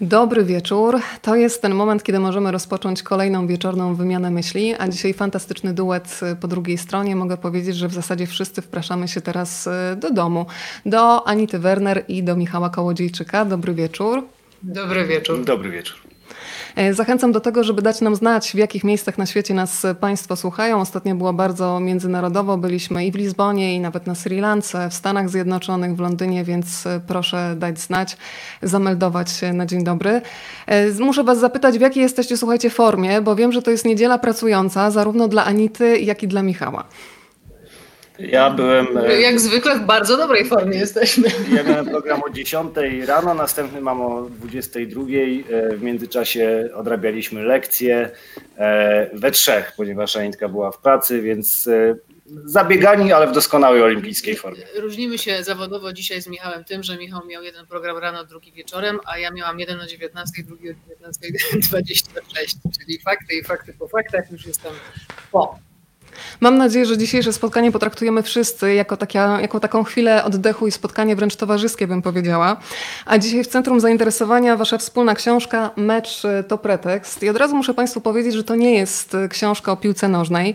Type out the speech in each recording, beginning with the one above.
Dobry wieczór. To jest ten moment, kiedy możemy rozpocząć kolejną wieczorną wymianę myśli, a dzisiaj fantastyczny duet po drugiej stronie. Mogę powiedzieć, że w zasadzie wszyscy wpraszamy się teraz e, do domu. Do Anity Werner i do Michała Kołodziejczyka. Dobry wieczór. Dobry wieczór. Dobry wieczór. E, zachęcam do tego, żeby dać nam znać, w jakich miejscach na świecie nas Państwo słuchają. Ostatnio było bardzo międzynarodowo. Byliśmy i w Lizbonie, i nawet na Sri Lance, w Stanach Zjednoczonych, w Londynie, więc e, proszę dać znać, zameldować się na dzień dobry. E, muszę Was zapytać, w jakiej jesteście, słuchajcie, formie, bo wiem, że to jest niedziela pracująca, zarówno dla Anity, jak i dla Michała. Ja byłem. Jak zwykle w bardzo dobrej formie jesteśmy. Ja miałem program o 10 rano, następny mam o 22. W międzyczasie odrabialiśmy lekcje we trzech, ponieważ Anitka była w pracy, więc zabiegani, ale w doskonałej olimpijskiej formie. Różnimy się zawodowo dzisiaj z Michałem tym, że Michał miał jeden program rano, drugi wieczorem, a ja miałam jeden o 19, drugi o 19.26, czyli fakty i fakty po faktach już jestem po. Mam nadzieję, że dzisiejsze spotkanie potraktujemy wszyscy jako, takia, jako taką chwilę oddechu i spotkanie wręcz towarzyskie, bym powiedziała. A dzisiaj w centrum zainteresowania wasza wspólna książka Mecz to pretekst. I od razu muszę Państwu powiedzieć, że to nie jest książka o piłce nożnej.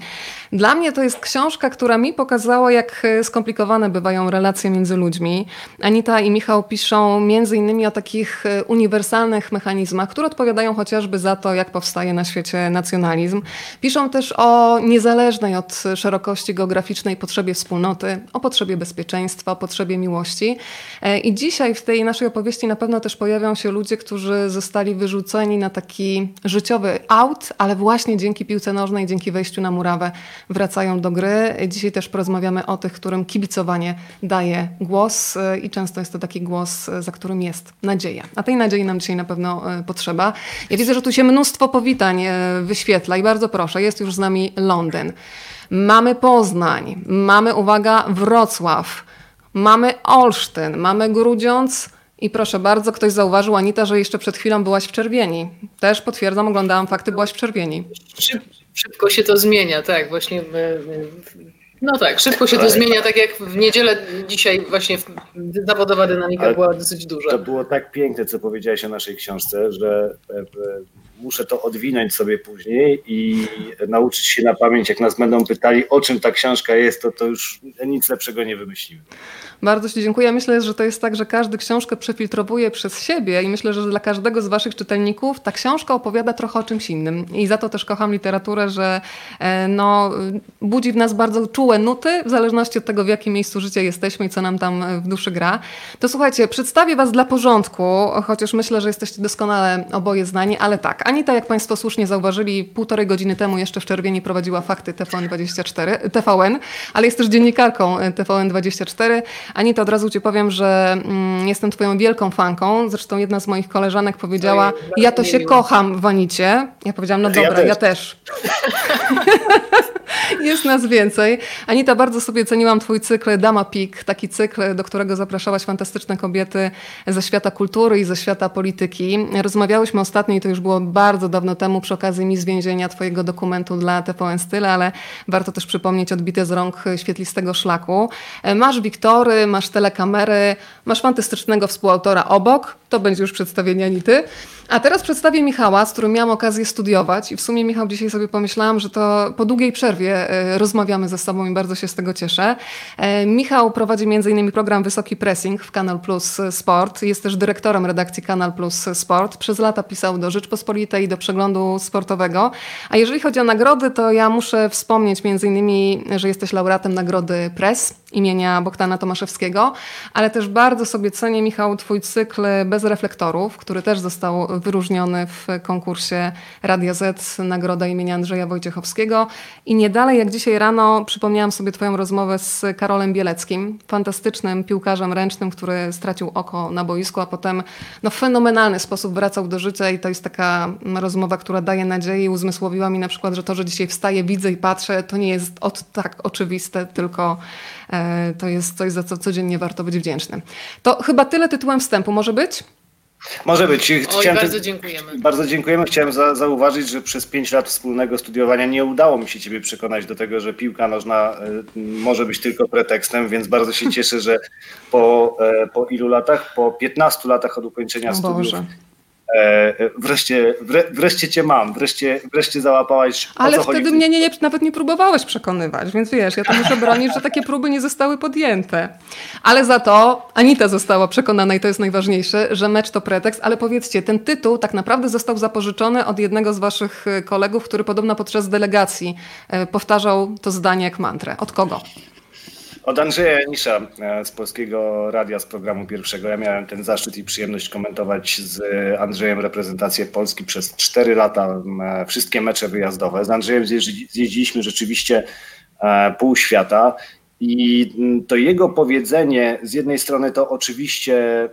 Dla mnie to jest książka, która mi pokazała, jak skomplikowane bywają relacje między ludźmi. Anita i Michał piszą między innymi o takich uniwersalnych mechanizmach, które odpowiadają chociażby za to, jak powstaje na świecie nacjonalizm. Piszą też o niezależnej od szerokości geograficznej potrzebie wspólnoty, o potrzebie bezpieczeństwa, o potrzebie miłości. E, I dzisiaj w tej naszej opowieści na pewno też pojawią się ludzie, którzy zostali wyrzuceni na taki życiowy aut, ale właśnie dzięki piłce nożnej, dzięki wejściu na murawę wracają do gry. Dzisiaj też porozmawiamy o tych, którym kibicowanie daje głos e, i często jest to taki głos, e, za którym jest nadzieja. A tej nadziei nam dzisiaj na pewno potrzeba. Ja widzę, że tu się mnóstwo powitań wyświetla i bardzo proszę, jest już z nami Londyn. Mamy Poznań, mamy, uwaga, Wrocław, mamy Olsztyn, mamy Grudziądz i proszę bardzo, ktoś zauważył, Anita, że jeszcze przed chwilą byłaś w Czerwieni. Też potwierdzam, oglądałam fakty, byłaś w Czerwieni. szybko się to zmienia, tak, właśnie no tak, szybko się to zmienia, tak jak w niedzielę dzisiaj właśnie zawodowa dynamika Ale była dosyć duża. To było tak piękne, co powiedziałeś o naszej książce, że e, e, muszę to odwinąć sobie później i nauczyć się na pamięć, jak nas będą pytali, o czym ta książka jest, to, to już nic lepszego nie wymyślimy. Bardzo Ci dziękuję. Myślę, że to jest tak, że każdy książkę przefiltrowuje przez siebie i myślę, że dla każdego z Waszych czytelników ta książka opowiada trochę o czymś innym. I za to też kocham literaturę, że e, no, budzi w nas bardzo czułe nuty, w zależności od tego, w jakim miejscu życia jesteśmy i co nam tam w duszy gra. To słuchajcie, przedstawię Was dla porządku, chociaż myślę, że jesteście doskonale oboje znani, ale tak. Anita, jak Państwo słusznie zauważyli, półtorej godziny temu jeszcze w czerwieni prowadziła fakty TVN24, TVN, ale jest też dziennikarką TVN24. Anita, od razu Ci powiem, że mm, jestem Twoją wielką fanką. Zresztą jedna z moich koleżanek powiedziała, ja to się kocham w Anicie. Ja powiedziałam, no dobra, ja też. Ja też. Jest nas więcej. Anita, bardzo sobie ceniłam Twój cykl Dama Pik, taki cykl, do którego zapraszałaś fantastyczne kobiety ze świata kultury i ze świata polityki. Rozmawiałyśmy ostatnio, i to już było bardzo dawno temu, przy okazji mi z więzienia Twojego dokumentu dla TVN Style, ale warto też przypomnieć odbite z rąk świetlistego szlaku. Masz Wiktory, masz telekamery, masz fantastycznego współautora obok, to będzie już przedstawienie Anity. A teraz przedstawię Michała, z którym miałam okazję studiować i w sumie Michał dzisiaj sobie pomyślałam, że to po długiej przerwie e, rozmawiamy ze sobą i bardzo się z tego cieszę. E, Michał prowadzi m.in. program Wysoki Pressing w Kanal Plus Sport. Jest też dyrektorem redakcji Kanal Plus Sport. Przez lata pisał do Rzeczpospolitej i do przeglądu sportowego. A jeżeli chodzi o nagrody, to ja muszę wspomnieć m.in., że jesteś laureatem nagrody Press imienia Bogdana Tomaszewskiego, ale też bardzo sobie cenię, Michał, twój cykl Bez reflektorów, który też został wyróżniony w konkursie Radio Z, nagroda imienia Andrzeja Wojciechowskiego. I nie dalej jak dzisiaj rano przypomniałam sobie twoją rozmowę z Karolem Bieleckim, fantastycznym piłkarzem ręcznym, który stracił oko na boisku, a potem no, w fenomenalny sposób wracał do życia i to jest taka rozmowa, która daje nadzieję i uzmysłowiła mi na przykład, że to, że dzisiaj wstaję, widzę i patrzę, to nie jest od tak oczywiste, tylko to jest coś, za co codziennie warto być wdzięcznym. To chyba tyle tytułem wstępu może być? Może być. Oj, bardzo dziękujemy. Bardzo dziękujemy. Chciałem za, zauważyć, że przez pięć lat wspólnego studiowania nie udało mi się Ciebie przekonać do tego, że piłka nożna y, może być tylko pretekstem, więc bardzo się cieszę, że po, e, po ilu latach, po 15 latach od ukończenia studiów E, wreszcie, wreszcie cię mam, wreszcie, wreszcie załapałaś. Ale wtedy mnie nie, nie, nawet nie próbowałeś przekonywać, więc wiesz, ja to muszę bronić, że takie próby nie zostały podjęte. Ale za to Anita została przekonana i to jest najważniejsze, że mecz to pretekst, ale powiedzcie, ten tytuł tak naprawdę został zapożyczony od jednego z waszych e, kolegów, który podobno podczas delegacji e, powtarzał to zdanie jak mantrę. Od kogo? Od Andrzeja Janisza e, z Polskiego Radia z programu pierwszego. Ja miałem ten zaszczyt i przyjemność komentować z Andrzejem reprezentację Polski przez 4 lata e, wszystkie mecze wyjazdowe. Z Andrzejem zjeździliśmy rzeczywiście e, pół świata. I to jego powiedzenie, z jednej strony to oczywiście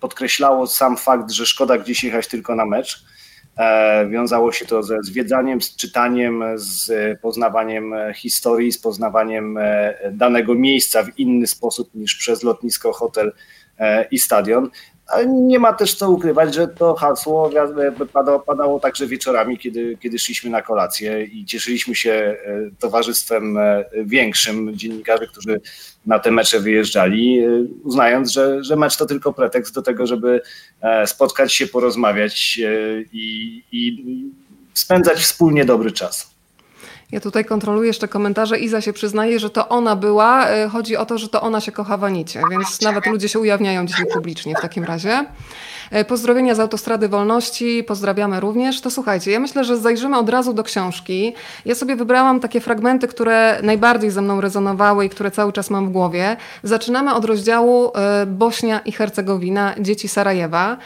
podkreślało sam fakt, że szkoda gdzieś jechać tylko na mecz, wiązało się to ze zwiedzaniem, z czytaniem, z poznawaniem historii, z poznawaniem e, danego miejsca w inny sposób niż przez lotnisko, hotel e, i stadion. Nie ma też co ukrywać, że to hasło padało, padało także wieczorami, kiedy, kiedy szliśmy na kolację i cieszyliśmy się e, towarzystwem e, większym dziennikarzy, którzy na te mecze wyjeżdżali, e, uznając, że, że mecz to tylko pretekst do tego, żeby spotkać się, porozmawiać i, i spędzać wspólnie dobry czas. Ja tutaj kontroluję jeszcze komentarze. Iza się przyznaje, że to ona była. E, chodzi o to, że to ona się kocha w Anicie, więc nawet ludzie się ujawniają dzisiaj publicznie w takim razie. E, pozdrowienia z Autostrady Wolności, pozdrawiamy również. To słuchajcie, ja myślę, że zajrzymy od razu do książki. Ja sobie wybrałam takie fragmenty, które najbardziej ze mną rezonowały i które cały czas mam w głowie. Zaczynamy od rozdziału e, Bośnia i Hercegowina, dzieci Sarajewa.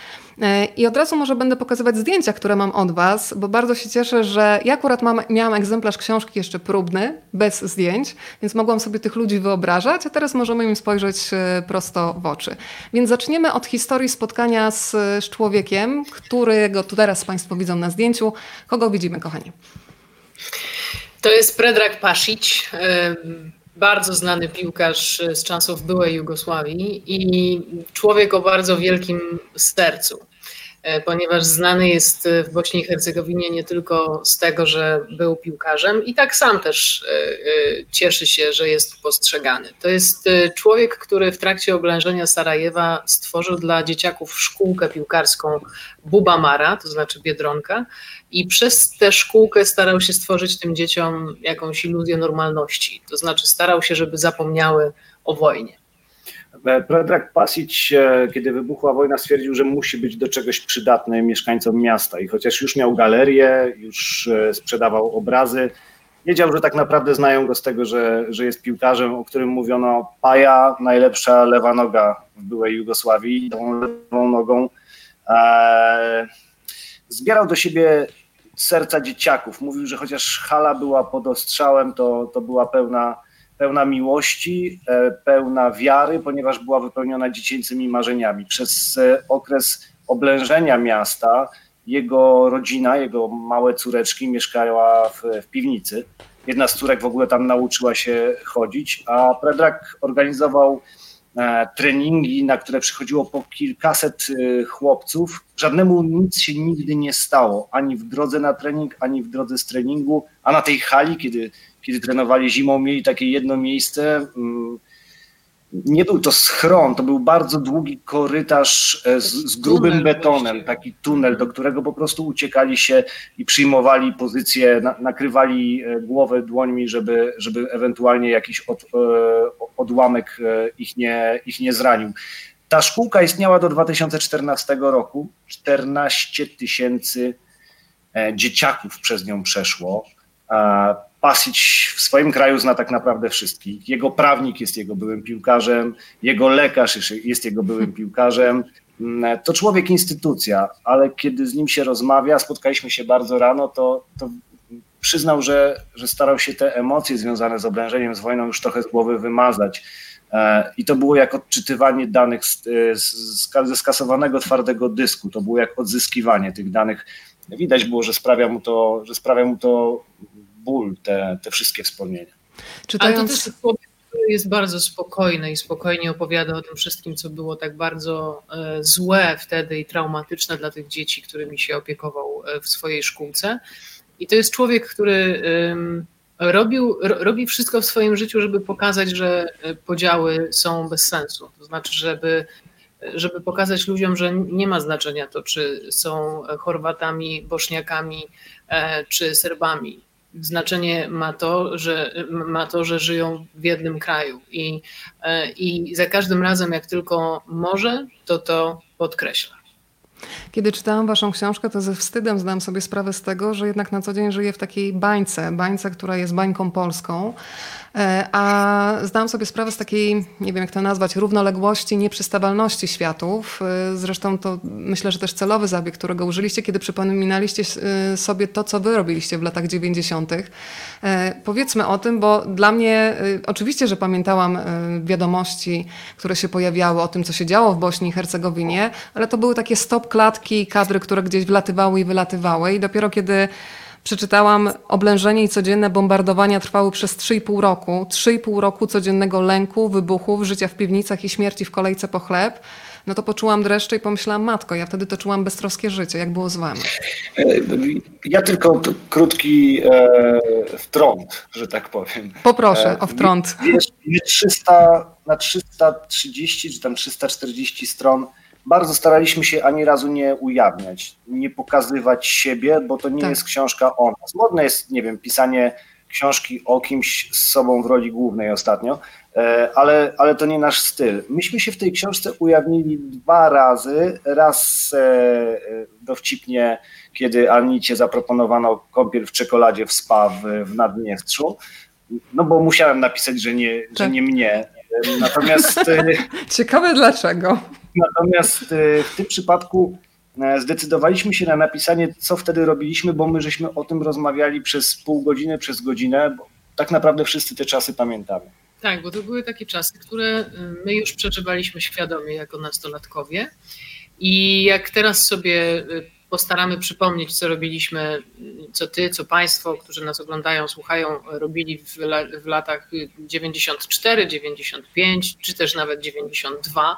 E, I od razu może będę pokazywać zdjęcia, które mam od Was, bo bardzo się cieszę, że ja akurat mam, miałam egzemplarz książki jeszcze próbny, bez zdjęć, więc mogłam sobie tych ludzi wyobrażać, a teraz możemy im spojrzeć e, prosto w oczy. Więc zaczniemy od historii spotkania z, z człowiekiem, którego tu teraz Państwo widzą na zdjęciu. Kogo widzimy, kochani? To jest Predrag Pasic bardzo znany piłkarz z czasów byłej Jugosławii i człowiek o bardzo wielkim sercu. E, ponieważ znany jest w Bośni i Hercegowinie nie tylko z tego, że był piłkarzem, i tak sam też e, e, cieszy się, że jest postrzegany. To jest człowiek, który w trakcie oblężenia Sarajewa stworzył dla dzieciaków szkółkę piłkarską Bubamara, to znaczy Biedronka, i przez tę szkółkę starał się stworzyć tym dzieciom jakąś iluzję normalności. To znaczy starał się, żeby zapomniały o wojnie. Predrag Pasic, e, kiedy wybuchła wojna, stwierdził, że musi być do czegoś przydatny mieszkańcom miasta. I chociaż już miał galerię, już e, sprzedawał obrazy, wiedział, że tak naprawdę znają go z tego, że, że jest piłkarzem, o którym mówiono Paja, najlepsza lewa noga w byłej Jugosławii. Tą lewą nogą e, zbierał do siebie serca dzieciaków. Mówił, że chociaż hala była pod ostrzałem, to, to była pełna pełna miłości, e, pełna wiary, ponieważ była wypełniona dziecięcymi marzeniami. Przez e, okres oblężenia miasta jego rodzina, jego małe córeczki mieszkała w, w piwnicy. Jedna z córek w ogóle tam nauczyła się chodzić, a Predrag organizował e, treningi, na które przychodziło po kilkaset chłopców. Żadnemu nic się nigdy nie stało, ani w drodze na trening, ani w drodze z treningu, a na tej hali, kiedy kiedy trenowali zimą, mieli takie jedno miejsce. Mm, nie był to schron, to był bardzo długi korytarz e, z, z grubym betonem, taki tunel, do którego po prostu uciekali się i przyjmowali pozycję, na, nakrywali e, głowę dłońmi, żeby, żeby ewentualnie jakiś od, e, odłamek ich nie, ich nie zranił. Ta szkółka istniała do 2014 roku. 14 tysięcy dzieciaków przez nią przeszło. Pasic w swoim kraju zna tak naprawdę wszystkich. Jego prawnik jest jego byłym piłkarzem, jego lekarz jest jego byłym piłkarzem. Mm, to człowiek instytucja, ale kiedy z nim się rozmawia, spotkaliśmy się bardzo rano, to, to przyznał, że, że starał się te emocje związane z oblężeniem, z wojną już trochę z głowy wymazać. E, I to było jak odczytywanie danych ze skasowanego twardego dysku. To było jak odzyskiwanie tych danych. Widać było, że sprawia mu to, że sprawia mu to ból, te, te wszystkie wspomnienia. Czytając... Ale to też człowiek, który jest bardzo spokojny i spokojnie opowiada o tym wszystkim, co było tak bardzo e, złe wtedy i traumatyczne dla tych dzieci, którymi się opiekował e, w swojej szkółce. I to jest człowiek, który robił, robi wszystko w swoim życiu, żeby pokazać, że e, podziały są bez sensu. To znaczy, żeby żeby pokazać ludziom, że nie ma znaczenia to, czy są Chorwatami, Bośniakami czy Serbami. Znaczenie ma to, że, ma to, że żyją w jednym kraju. I, i za każdym razem, jak tylko może, to to podkreśla. Kiedy czytałam waszą książkę, to ze wstydem zdałam sobie sprawę z tego, że jednak na co dzień żyję w takiej bańce, bańce, która jest bańką polską, E, a zdałam sobie sprawę z takiej, nie wiem jak to nazwać, równoległości, nieprzystawalności światów. E, zresztą to myślę, że też celowy zabieg, którego użyliście, kiedy przypominaliście e, sobie to, co wy robiliście w latach 90. Powiedzmy o tym, bo dla mnie oczywiście, że pamiętałam wiadomości, które się pojawiały o tym, co się działo w Bośni i Hercegowinie, ale to były takie stop klatki, kadry, które gdzieś wlatywały i wylatywały i dopiero kiedy Przeczytałam, oblężenie i codzienne bombardowania trwały przez 3,5 roku. 3,5 roku codziennego lęku, wybuchów, życia w piwnicach i śmierci w kolejce po chleb. No to poczułam dreszcze i pomyślałam, matko, ja wtedy to czułam beztroskie życie. Jak było z wami? E, ja tylko krótki e, wtrąd, że tak powiem. Poproszę e, o wtrąd. Wiesz, 300, na 330 czy tam 340 stron bardzo staraliśmy się ani razu nie ujawniać, nie pokazywać siebie, bo to nie tak. jest książka o nas. Modne jest, nie wiem, pisanie książki o kimś z sobą w roli głównej ostatnio, e, ale, ale to nie nasz styl. Myśmy się w tej książce ujawnili dwa razy. Raz e, e, dowcipnie, kiedy Anicie zaproponowano kąpiel w czekoladzie w spa w, w Naddniestrzu, no bo musiałem napisać, że nie, tak. że nie mnie. Natomiast... Ciekawe dlaczego. Natomiast e, w tym przypadku e, zdecydowaliśmy się na napisanie, co wtedy robiliśmy, bo my żeśmy o tym rozmawiali przez pół godziny, przez godzinę, bo tak naprawdę wszyscy te czasy pamiętamy. Tak, bo to były takie czasy, które e, my już przeżywaliśmy świadomie jako nastolatkowie. I jak teraz sobie postaramy przypomnieć, co robiliśmy, co ty, co państwo, którzy nas oglądają, słuchają, robili w, w latach 94, 95, czy też nawet 92,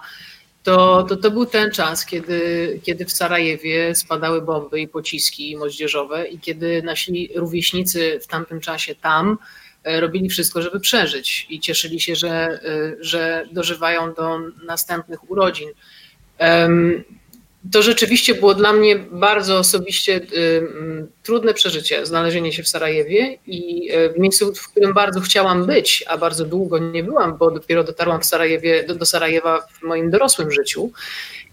to, to, to był ten czas, kiedy, kiedy w Sarajewie spadały bomby i pociski moździerzowe i kiedy nasi rówieśnicy w tamtym czasie tam e, robili wszystko, żeby przeżyć i cieszyli się, że, e, że dożywają do następnych urodzin to rzeczywiście było dla mnie bardzo osobiście y, mm, trudne przeżycie, znalezienie się w Sarajewie i y, w miejscu, w którym bardzo chciałam być, a bardzo długo nie byłam, bo dopiero dotarłam w Sarajewie, do, do Sarajewa w moim dorosłym życiu.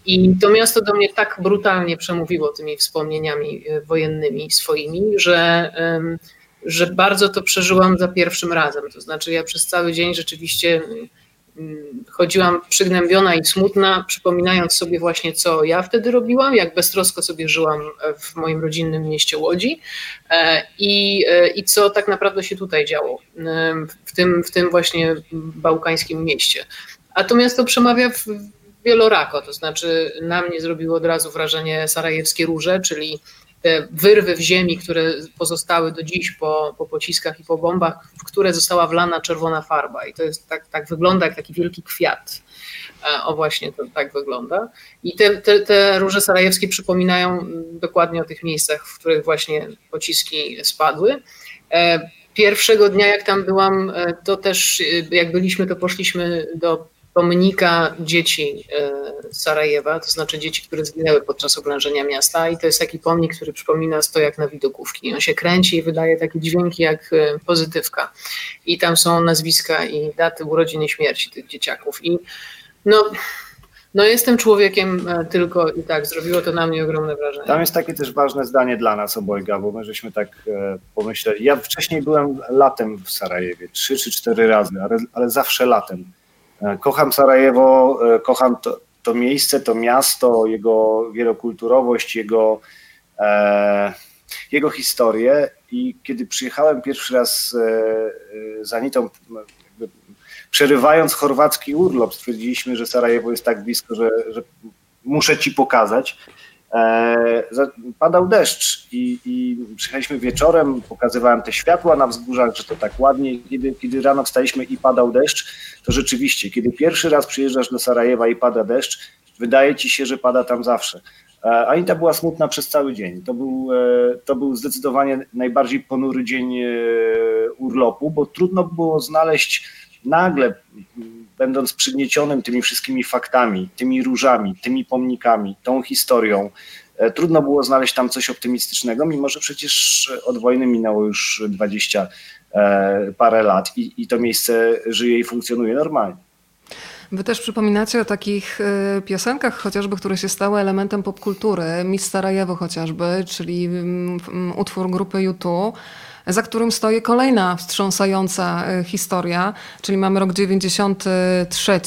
I to miasto do mnie tak brutalnie przemówiło tymi wspomnieniami y, wojennymi swoimi, że, że bardzo to przeżyłam za pierwszym razem. To znaczy, ja przez cały dzień rzeczywiście chodziłam przygnębiona i smutna, przypominając sobie właśnie, co ja wtedy robiłam, jak beztrosko sobie żyłam w moim rodzinnym mieście Łodzi e, i, e, i co tak naprawdę się tutaj działo, w tym, w tym właśnie bałkańskim mieście. A to przemawia w wielorako, to znaczy na mnie zrobiło od razu wrażenie sarajewskie róże, czyli te wyrwy w ziemi, które pozostały do dziś po, po pociskach i po bombach, w które została wlana czerwona farba. I to jest tak, tak wygląda jak taki wielki kwiat. E, o właśnie to tak wygląda. I te, te, te róże sarajewskie przypominają dokładnie o tych miejscach, w których właśnie pociski spadły. E, pierwszego dnia, jak tam byłam, e, to też jak byliśmy, to poszliśmy do pomnika dzieci e, Sarajewa, to znaczy dzieci, które zginęły podczas oblężenia miasta i to jest taki pomnik, który przypomina stojak na widokówki. On się kręci i wydaje takie dźwięki jak e, pozytywka. I tam są nazwiska i daty urodzin i śmierci tych dzieciaków. I no, no jestem człowiekiem e, tylko i tak, zrobiło to na mnie ogromne wrażenie. Tam jest takie też ważne zdanie dla nas obojga, bo my żeśmy tak pomyśleli. Ja wcześniej byłem latem w Sarajewie, trzy czy cztery razy, ale, ale zawsze latem. E, kocham Sarajewo, e, kocham to, to miejsce, to miasto, jego wielokulturowość, jego, e, jego historię. I kiedy przyjechałem pierwszy raz e, za Nitą, przerywając chorwacki urlop, stwierdziliśmy, że Sarajewo jest tak blisko, że, że muszę ci pokazać. E, padał deszcz i, i przyjechaliśmy wieczorem, pokazywałem te światła na wzgórzach, że to tak ładnie. Kiedy, kiedy rano wstaliśmy i padał deszcz, to rzeczywiście, kiedy pierwszy raz przyjeżdżasz do Sarajewa i pada deszcz, wydaje ci się, że pada tam zawsze. E, Anita była smutna przez cały dzień. To był, e, to był zdecydowanie najbardziej ponury dzień urlopu, bo trudno było znaleźć nagle będąc przygniecionym tymi wszystkimi faktami, tymi różami, tymi pomnikami, tą historią, e, trudno było znaleźć tam coś optymistycznego, mimo że przecież od wojny minęło już 20 e, parę lat i, i to miejsce żyje i funkcjonuje normalnie. Wy też przypominacie o takich e, piosenkach chociażby, które się stały elementem popkultury. Miss Sarajewo chociażby, czyli mm, mm, utwór grupy YouTube za którym stoi kolejna wstrząsająca e, historia, czyli mamy rok 93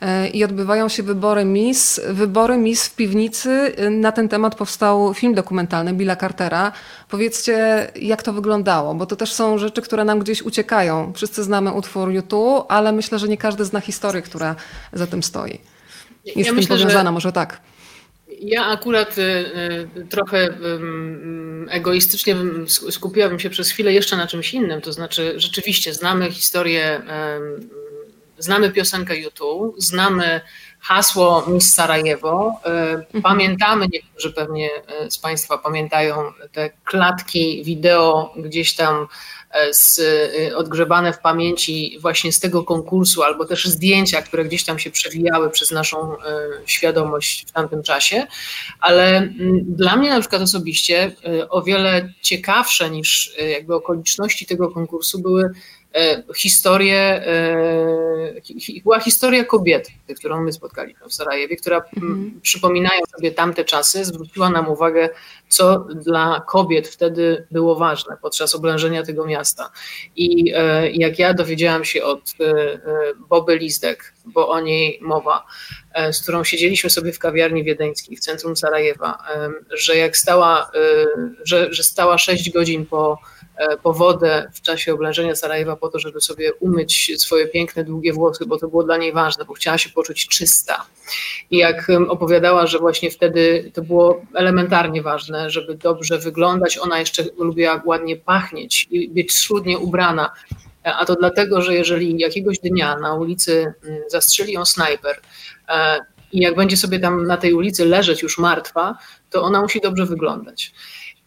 e, i odbywają się wybory Miss. Wybory Miss w piwnicy. E, na ten temat powstał film dokumentalny Billa Cartera. Powiedzcie, jak to wyglądało, bo to też są rzeczy, które nam gdzieś uciekają. Wszyscy znamy utwór YouTube, ale myślę, że nie każdy zna historię, która za tym stoi. Jest ja z tym myślę, powiązana, że... może tak. Ja akurat y, y, trochę egoistycznie skupiłabym się przez chwilę jeszcze na czymś innym. To znaczy, rzeczywiście znamy historię, znamy piosenkę YouTube, znamy hasło Miss Sarajewo. Y, mhm. Pamiętamy, niektórzy pewnie z Państwa pamiętają te klatki wideo gdzieś tam z, y, odgrzebane w pamięci właśnie z tego konkursu, albo też zdjęcia, które gdzieś tam się przewijały przez naszą y, świadomość w tamtym czasie. Ale dla mnie na przykład osobiście o wiele ciekawsze niż jakby okoliczności tego konkursu były E, historię, e, była historia kobiety, którą my spotkaliśmy w Sarajewie, która mhm. przypominając sobie tamte czasy, zwróciła nam uwagę, co dla kobiet wtedy było ważne podczas oblężenia tego miasta. I e, jak ja dowiedziałam się od Boby Lizdek, bo o niej mowa, z którą siedzieliśmy sobie w kawiarni wiedeńskiej w centrum Sarajewa, że jak stała, że, że stała 6 godzin po E, po wodę w czasie oblężenia Sarajewa po to, żeby sobie umyć swoje piękne, długie włosy, bo to było dla niej ważne, bo chciała się poczuć czysta. I jak opowiadała, że właśnie wtedy to było elementarnie ważne, żeby dobrze wyglądać, ona jeszcze lubiła ładnie pachnieć i być schludnie ubrana. E, a to dlatego, że jeżeli jakiegoś dnia na ulicy zastrzeli ją snajper, e, i jak będzie sobie tam na tej ulicy leżeć już martwa, to ona musi dobrze wyglądać.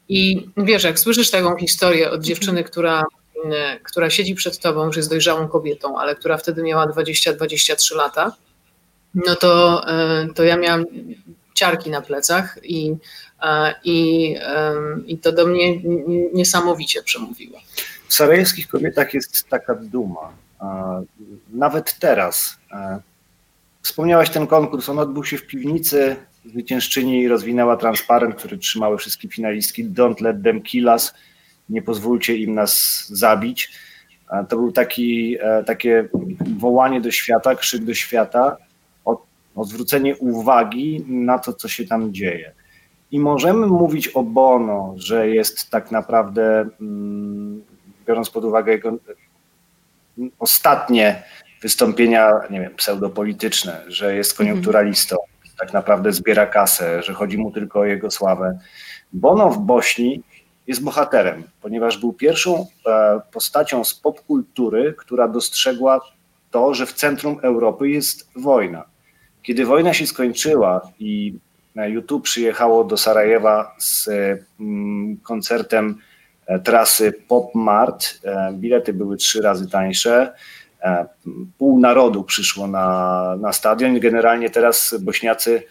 I wiesz, jak słyszysz taką historię od dziewczyny, która, e, która siedzi przed tobą, już jest dojrzałą kobietą, ale która wtedy miała 20-23 lata, no to, e, to ja miałam ciarki na plecach i, e, i, i to do mnie niesamowicie przemówiło. W sarajewskich kobietach jest taka duma. Nawet teraz. Wspomniałaś ten konkurs, on odbył się w piwnicy zwyciężczyni rozwinęła transparent, który trzymały wszystkie finalistki Don't let them kill us, nie pozwólcie im nas zabić. To był taki, e, takie wołanie do świata, krzyk do świata o, o zwrócenie uwagi na to, co się tam dzieje. I możemy mówić o Bono, że jest tak naprawdę, mm, biorąc pod uwagę jego ostatnie wystąpienia, nie wiem, pseudopolityczne, że jest koniunkturalistą, tak naprawdę zbiera kasę, że chodzi mu tylko o jego sławę. Bono w Bośni jest bohaterem, ponieważ był pierwszą e, postacią z popkultury, która dostrzegła to, że w centrum Europy jest wojna. Kiedy wojna się skończyła i YouTube przyjechało do Sarajewa z mm, koncertem e, trasy Pop Mart, e, bilety były trzy razy tańsze, pół narodu przyszło na, na stadion. Generalnie teraz Bośniacy,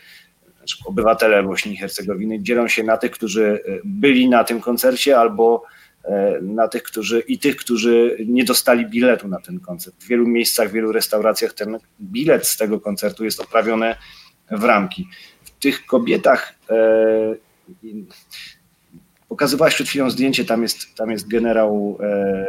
znaczy obywatele Bośni i Hercegowiny dzielą się na tych, którzy byli na tym koncercie albo e, na tych, którzy i tych, którzy nie dostali biletu na ten koncert. W wielu miejscach, w wielu restauracjach ten bilet z tego koncertu jest oprawiony w ramki. W tych kobietach e, pokazywałaś przed chwilą zdjęcie, tam jest, tam jest generał e,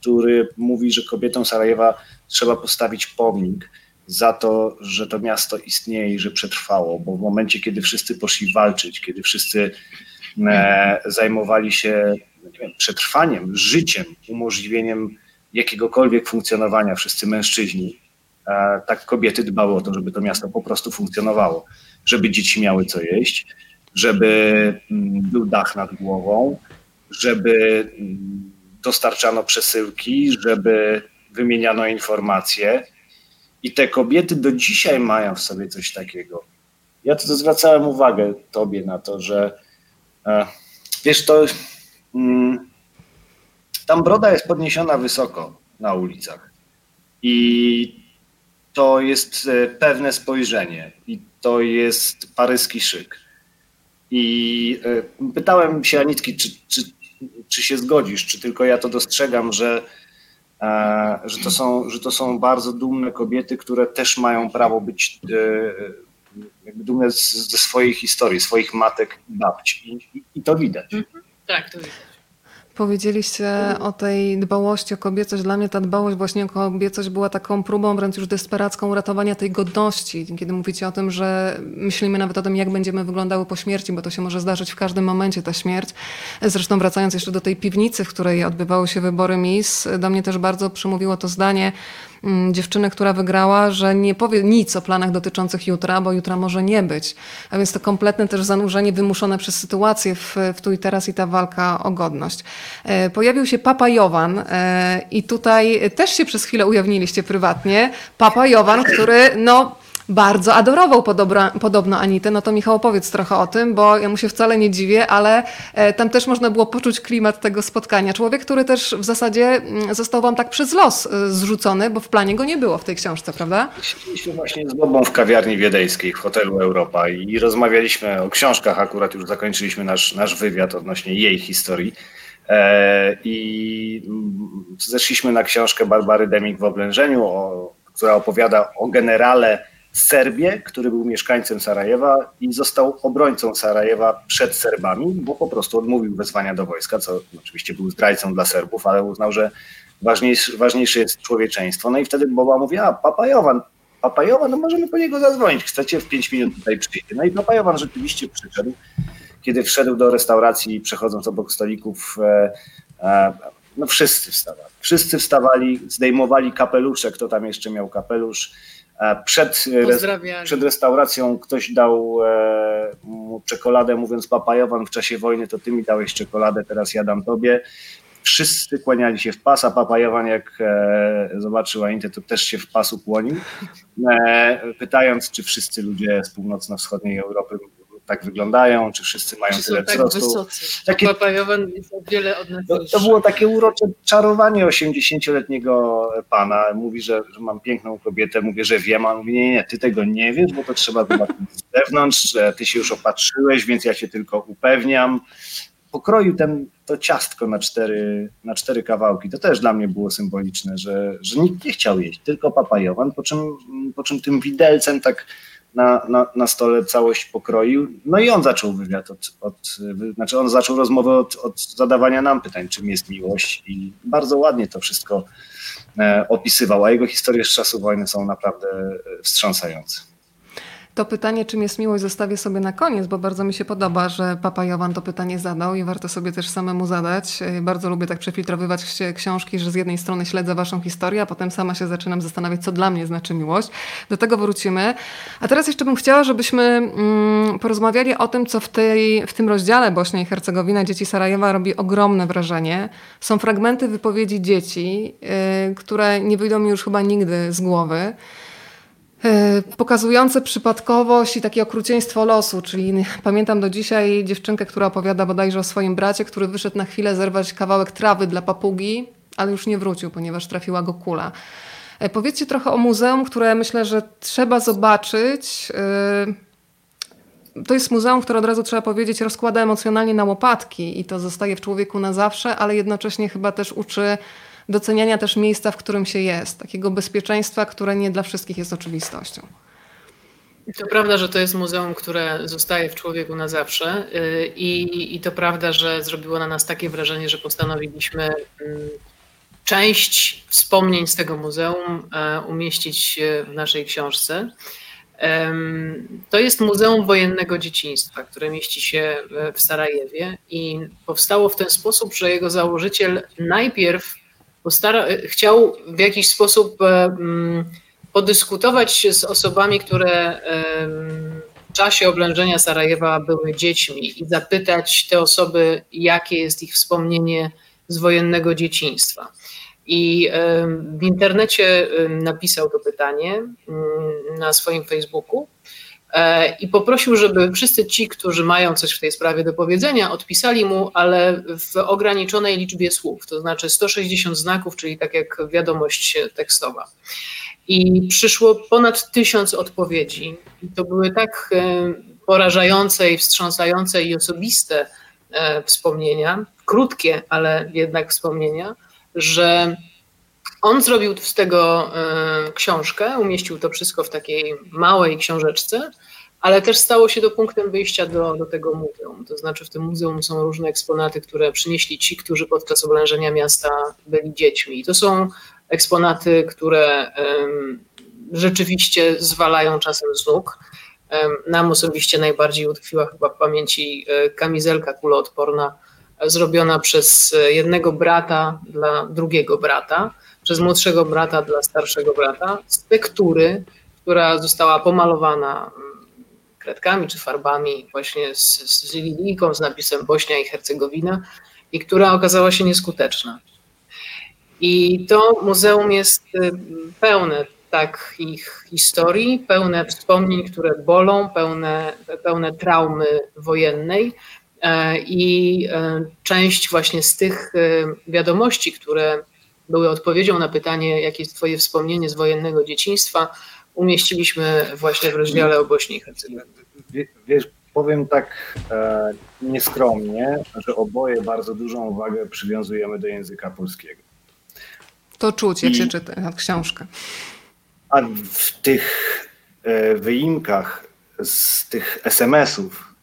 który mówi, że kobietom Sarajewa trzeba postawić pomnik za to, że to miasto istnieje i że przetrwało, bo w momencie, kiedy wszyscy poszli walczyć, kiedy wszyscy e, zajmowali się wiem, przetrwaniem, życiem, umożliwieniem jakiegokolwiek funkcjonowania, wszyscy mężczyźni, e, tak kobiety dbały o to, żeby to miasto po prostu funkcjonowało, żeby dzieci miały co jeść, żeby mm, był dach nad głową, żeby mm, dostarczano przesyłki, żeby wymieniano informacje. I te kobiety do dzisiaj mają w sobie coś takiego. Ja to zwracałem uwagę tobie na to, że e, wiesz, to mm, tam broda jest podniesiona wysoko. na ulicach. I to jest e, pewne spojrzenie i to jest paryski szyk. I e, pytałem się Anitki, czy, czy, czy się zgodzisz, czy tylko ja to dostrzegam, że, e, że, to są, że to są bardzo dumne kobiety, które też mają prawo być dumne ze swojej historii, swoich matek i babci. I, i to widać. Mhm. Tak, to widać. Powiedzieliście o tej dbałości o kobiecość. Dla mnie ta dbałość właśnie o kobiecość była taką próbą wręcz już desperacką uratowania tej godności. Kiedy mówicie o tym, że myślimy nawet o tym, jak będziemy wyglądały po śmierci, bo to się może zdarzyć w każdym momencie, ta śmierć. Zresztą wracając jeszcze do tej piwnicy, w której odbywały się wybory Miss, do mnie też bardzo przemówiło to zdanie, dziewczyny, która wygrała, że nie powie nic o planach dotyczących jutra, bo jutra może nie być. A więc to kompletne też zanurzenie wymuszone przez sytuację w, w tu i teraz i ta walka o godność. E, pojawił się Papa Jowan e, i tutaj też się przez chwilę ujawniliście prywatnie. Papa Jowan, który no bardzo adorował podobno, podobno Anitę, no to Michał opowiedz trochę o tym, bo ja mu się wcale nie dziwię, ale e, tam też można było poczuć klimat tego spotkania. Człowiek, który też w zasadzie mm, został wam tak przez los e, zrzucony, bo w planie go nie było w tej książce, prawda? Siedzieliśmy właśnie z Bobą w kawiarni wiedeńskiej w hotelu Europa i rozmawialiśmy o książkach, akurat już zakończyliśmy nasz, nasz wywiad odnośnie jej historii. E, I mm, zeszliśmy na książkę Barbary Deming w oblężeniu, o, która opowiada o generale Serbię, który był mieszkańcem Sarajewa i został obrońcą Sarajewa przed Serbami, bo po prostu odmówił wezwania do wojska, co oczywiście był zdrajcą dla Serbów, ale uznał, że ważniejsze, ważniejsze jest człowieczeństwo. No i wtedy Boba mówi, a Papajowan, Papajowan, no możemy po niego zadzwonić, chcecie w 5 minut tutaj przyjść. No i Papajowan rzeczywiście przyszedł. Kiedy wszedł do restauracji, przechodząc obok stolików, e, e, no wszyscy wstawali. Wszyscy wstawali, zdejmowali kapelusze, kto tam jeszcze miał kapelusz, przed, przed restauracją ktoś dał e, mu czekoladę, mówiąc papajowan w czasie wojny, to ty mi dałeś czekoladę, teraz ja dam tobie. Wszyscy kłaniali się w pas, a papajowan jak e, zobaczył Anitę, to też się w pasu kłonił, e, pytając, czy wszyscy ludzie z północno-wschodniej Europy tak wyglądają, czy wszyscy mają czy tyle tak wzrostu. Wysocy. Takie, jest o wiele od nas to, to było takie urocze czarowanie 80-letniego pana. Mówi, że, że, mam piękną kobietę, mówię, że wiem, a on mówi, nie, nie, ty tego nie wiesz, bo to trzeba zobaczyć z zewnątrz, że ty się już opatrzyłeś, więc ja się tylko upewniam. Pokroił ten, to ciastko na cztery, na cztery kawałki. To też dla mnie było symboliczne, że, że nikt nie chciał jeść, tylko papajowan, po czym, po czym tym widelcem tak na, na, na stole całość pokroił. No i on zaczął wywiad od, od znaczy on zaczął rozmowę od, od zadawania nam pytań, czym jest miłość i bardzo ładnie to wszystko e, opisywał, a jego historie z czasu wojny są naprawdę wstrząsające. To pytanie, czym jest miłość, zostawię sobie na koniec, bo bardzo mi się podoba, że Papa Jowan to pytanie zadał i warto sobie też samemu zadać. E, bardzo lubię tak przefiltrowywać książki, że z jednej strony śledzę waszą historię, a potem sama się zaczynam zastanawiać, co dla mnie znaczy miłość. Do tego wrócimy. A teraz jeszcze bym chciała, żebyśmy mm, porozmawiali o tym, co w, tej, w tym rozdziale Bośnia i Hercegowina, Dzieci Sarajewa robi ogromne wrażenie. Są fragmenty wypowiedzi dzieci, yy, które nie wyjdą mi już chyba nigdy z głowy. E, pokazujące przypadkowość i takie okrucieństwo losu, czyli pamiętam do dzisiaj dziewczynkę, która opowiada bodajże o swoim bracie, który wyszedł na chwilę zerwać kawałek trawy dla papugi, ale już nie wrócił, ponieważ trafiła go kula. E, powiedzcie trochę o muzeum, które myślę, że trzeba zobaczyć. E, to jest muzeum, które od razu trzeba powiedzieć rozkłada emocjonalnie na łopatki i to zostaje w człowieku na zawsze, ale jednocześnie chyba też uczy doceniania też miejsca, w którym się jest, takiego bezpieczeństwa, które nie dla wszystkich jest oczywistością. To prawda, że to jest muzeum, które zostaje w człowieku na zawsze y, i, i to prawda, że zrobiło na nas takie wrażenie, że postanowiliśmy mm, część wspomnień z tego muzeum e, umieścić w naszej książce. To jest Muzeum Wojennego Dzieciństwa, które mieści się w Sarajewie i powstało w ten sposób, że jego założyciel najpierw postara, chciał w jakiś sposób e, mm, podyskutować z osobami, które w czasie oblężenia Sarajewa były dziećmi i zapytać te osoby, jakie jest ich wspomnienie z wojennego dzieciństwa. I w internecie napisał to pytanie mm, na swoim Facebooku. E, i poprosił, żeby wszyscy ci, którzy mają coś w tej sprawie do powiedzenia, odpisali mu, ale w ograniczonej liczbie słów, to znaczy 160 znaków, czyli tak jak wiadomość tekstowa. I przyszło ponad tysiąc odpowiedzi. I to były tak e, porażające i wstrząsające i osobiste e, wspomnienia, krótkie, ale jednak wspomnienia, że on zrobił z tego e, książkę, umieścił to wszystko w takiej małej książeczce, ale też stało się to punktem wyjścia do, do tego muzeum. To znaczy, w tym muzeum są różne eksponaty, które przynieśli ci, którzy podczas oblężenia miasta byli dziećmi. I to są eksponaty, które um, rzeczywiście zwalają czasem z nóg. Um, nam osobiście najbardziej utkwiła chyba w pamięci e, kamizelka kuloodporna, zrobiona przez jednego brata dla drugiego brata przez młodszego brata dla starszego brata z tektury, która została pomalowana mm, kredkami czy farbami właśnie z, z linijką z napisem Bośnia i Hercegowina i która okazała się nieskuteczna. I to muzeum jest y, pełne takich historii, pełne wspomnień, które bolą, pełne, pełne traumy wojennej. E, I e, część właśnie z tych y, wiadomości, które były odpowiedzią na pytanie, jakie jest Twoje wspomnienie z wojennego dzieciństwa, umieściliśmy właśnie w rozdziale o Bośni i Hercegowinie. Wiesz, powiem tak e, nieskromnie, że oboje bardzo dużą uwagę przywiązujemy do języka polskiego. To czuć, jak I, się czyta książkę. A w tych e, wyimkach z tych SMS-ów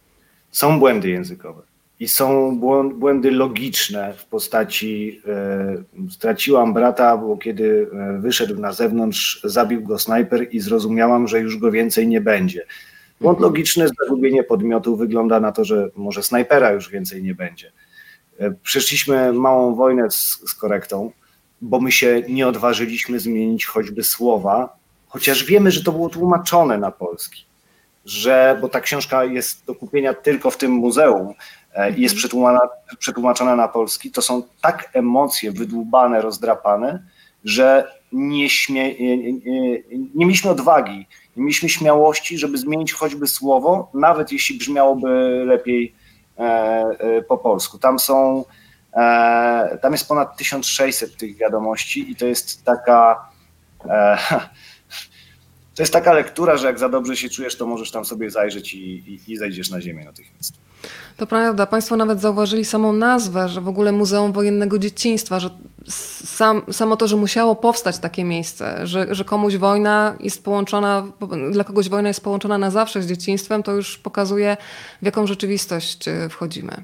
są błędy językowe i są błędy logiczne w postaci e, straciłam brata, bo kiedy e, wyszedł na zewnątrz, zabił go snajper i zrozumiałam, że już go więcej nie będzie. Błąd mhm. logiczny, zagubienie podmiotu wygląda na to, że może snajpera już więcej nie będzie. E, przeszliśmy małą wojnę z, z korektą, bo my się nie odważyliśmy zmienić choćby słowa, chociaż wiemy, że to było tłumaczone na polski, że, bo ta książka jest do kupienia tylko w tym muzeum, i jest przetłumaczona, przetłumaczona na polski, to są tak emocje wydłubane, rozdrapane, że nie, śmie, nie, nie, nie mieliśmy odwagi, nie mieliśmy śmiałości, żeby zmienić choćby słowo, nawet jeśli brzmiałoby lepiej e, e, po polsku. Tam są, tam jest ponad 1600 tych wiadomości i to jest taka to jest taka lektura, że jak za dobrze się czujesz, to możesz tam sobie zajrzeć i, i, i zejdziesz na ziemię natychmiast. To prawda. Państwo nawet zauważyli samą nazwę, że w ogóle Muzeum Wojennego Dzieciństwa, że sam, samo to, że musiało powstać takie miejsce, że, że komuś wojna jest połączona, dla kogoś wojna jest połączona na zawsze z dzieciństwem, to już pokazuje, w jaką rzeczywistość e, wchodzimy.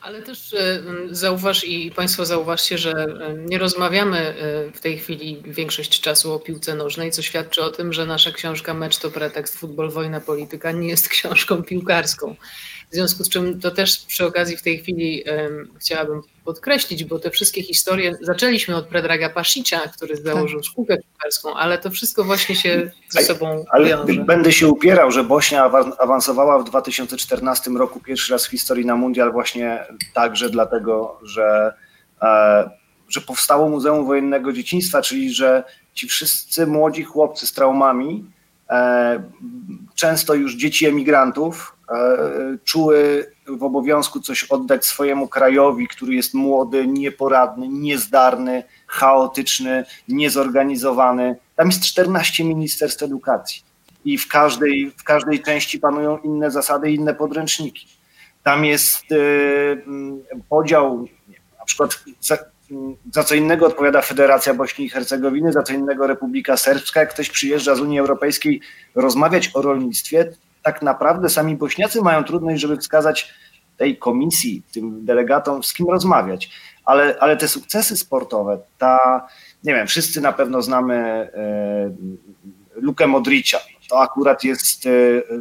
Ale też e, zauważ i Państwo zauważcie, że e, nie rozmawiamy w tej chwili większość czasu o piłce nożnej, co świadczy o tym, że nasza książka Mecz to pretekst, futbol, wojna, polityka nie jest książką piłkarską. W związku z czym to też przy okazji w tej chwili um, chciałabym podkreślić, bo te wszystkie historie, zaczęliśmy od Predraga Pasicza, który tak. założył szkółkę piłkarską, ale to wszystko właśnie się ze sobą ale wiąże. Będę się upierał, że Bośnia awansowała w 2014 roku pierwszy raz w historii na mundial właśnie także dlatego, że, e, że powstało Muzeum Wojennego Dzieciństwa, czyli że ci wszyscy młodzi chłopcy z traumami, e, często już dzieci emigrantów, czuły w obowiązku coś oddać swojemu krajowi, który jest młody, nieporadny, niezdarny, chaotyczny, niezorganizowany. Tam jest 14 ministerstw edukacji i w każdej, w każdej części panują inne zasady, inne podręczniki. Tam jest e, podział, na przykład za, za co innego odpowiada Federacja Bośni i Hercegowiny, za co innego Republika Serbska. Jak ktoś przyjeżdża z Unii Europejskiej rozmawiać o rolnictwie, tak naprawdę sami Bośniacy mają trudność, żeby wskazać tej komisji, tym delegatom, z kim rozmawiać. Ale, ale te sukcesy sportowe, ta, nie wiem, wszyscy na pewno znamy e, Lukę Modricza. To akurat jest e,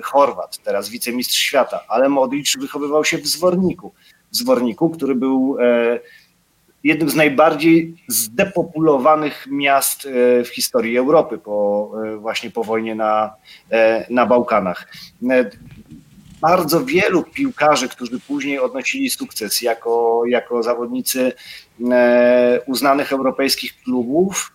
Chorwat, teraz wicemistrz świata, ale Modric wychowywał się w Zworniku. W Zworniku, który był e, jednym z najbardziej zdepopulowanych miast e, w historii Europy po, e, właśnie po wojnie na, e, na Bałkanach. Bardzo wielu piłkarzy, którzy później odnosili sukces jako, jako zawodnicy uznanych europejskich klubów,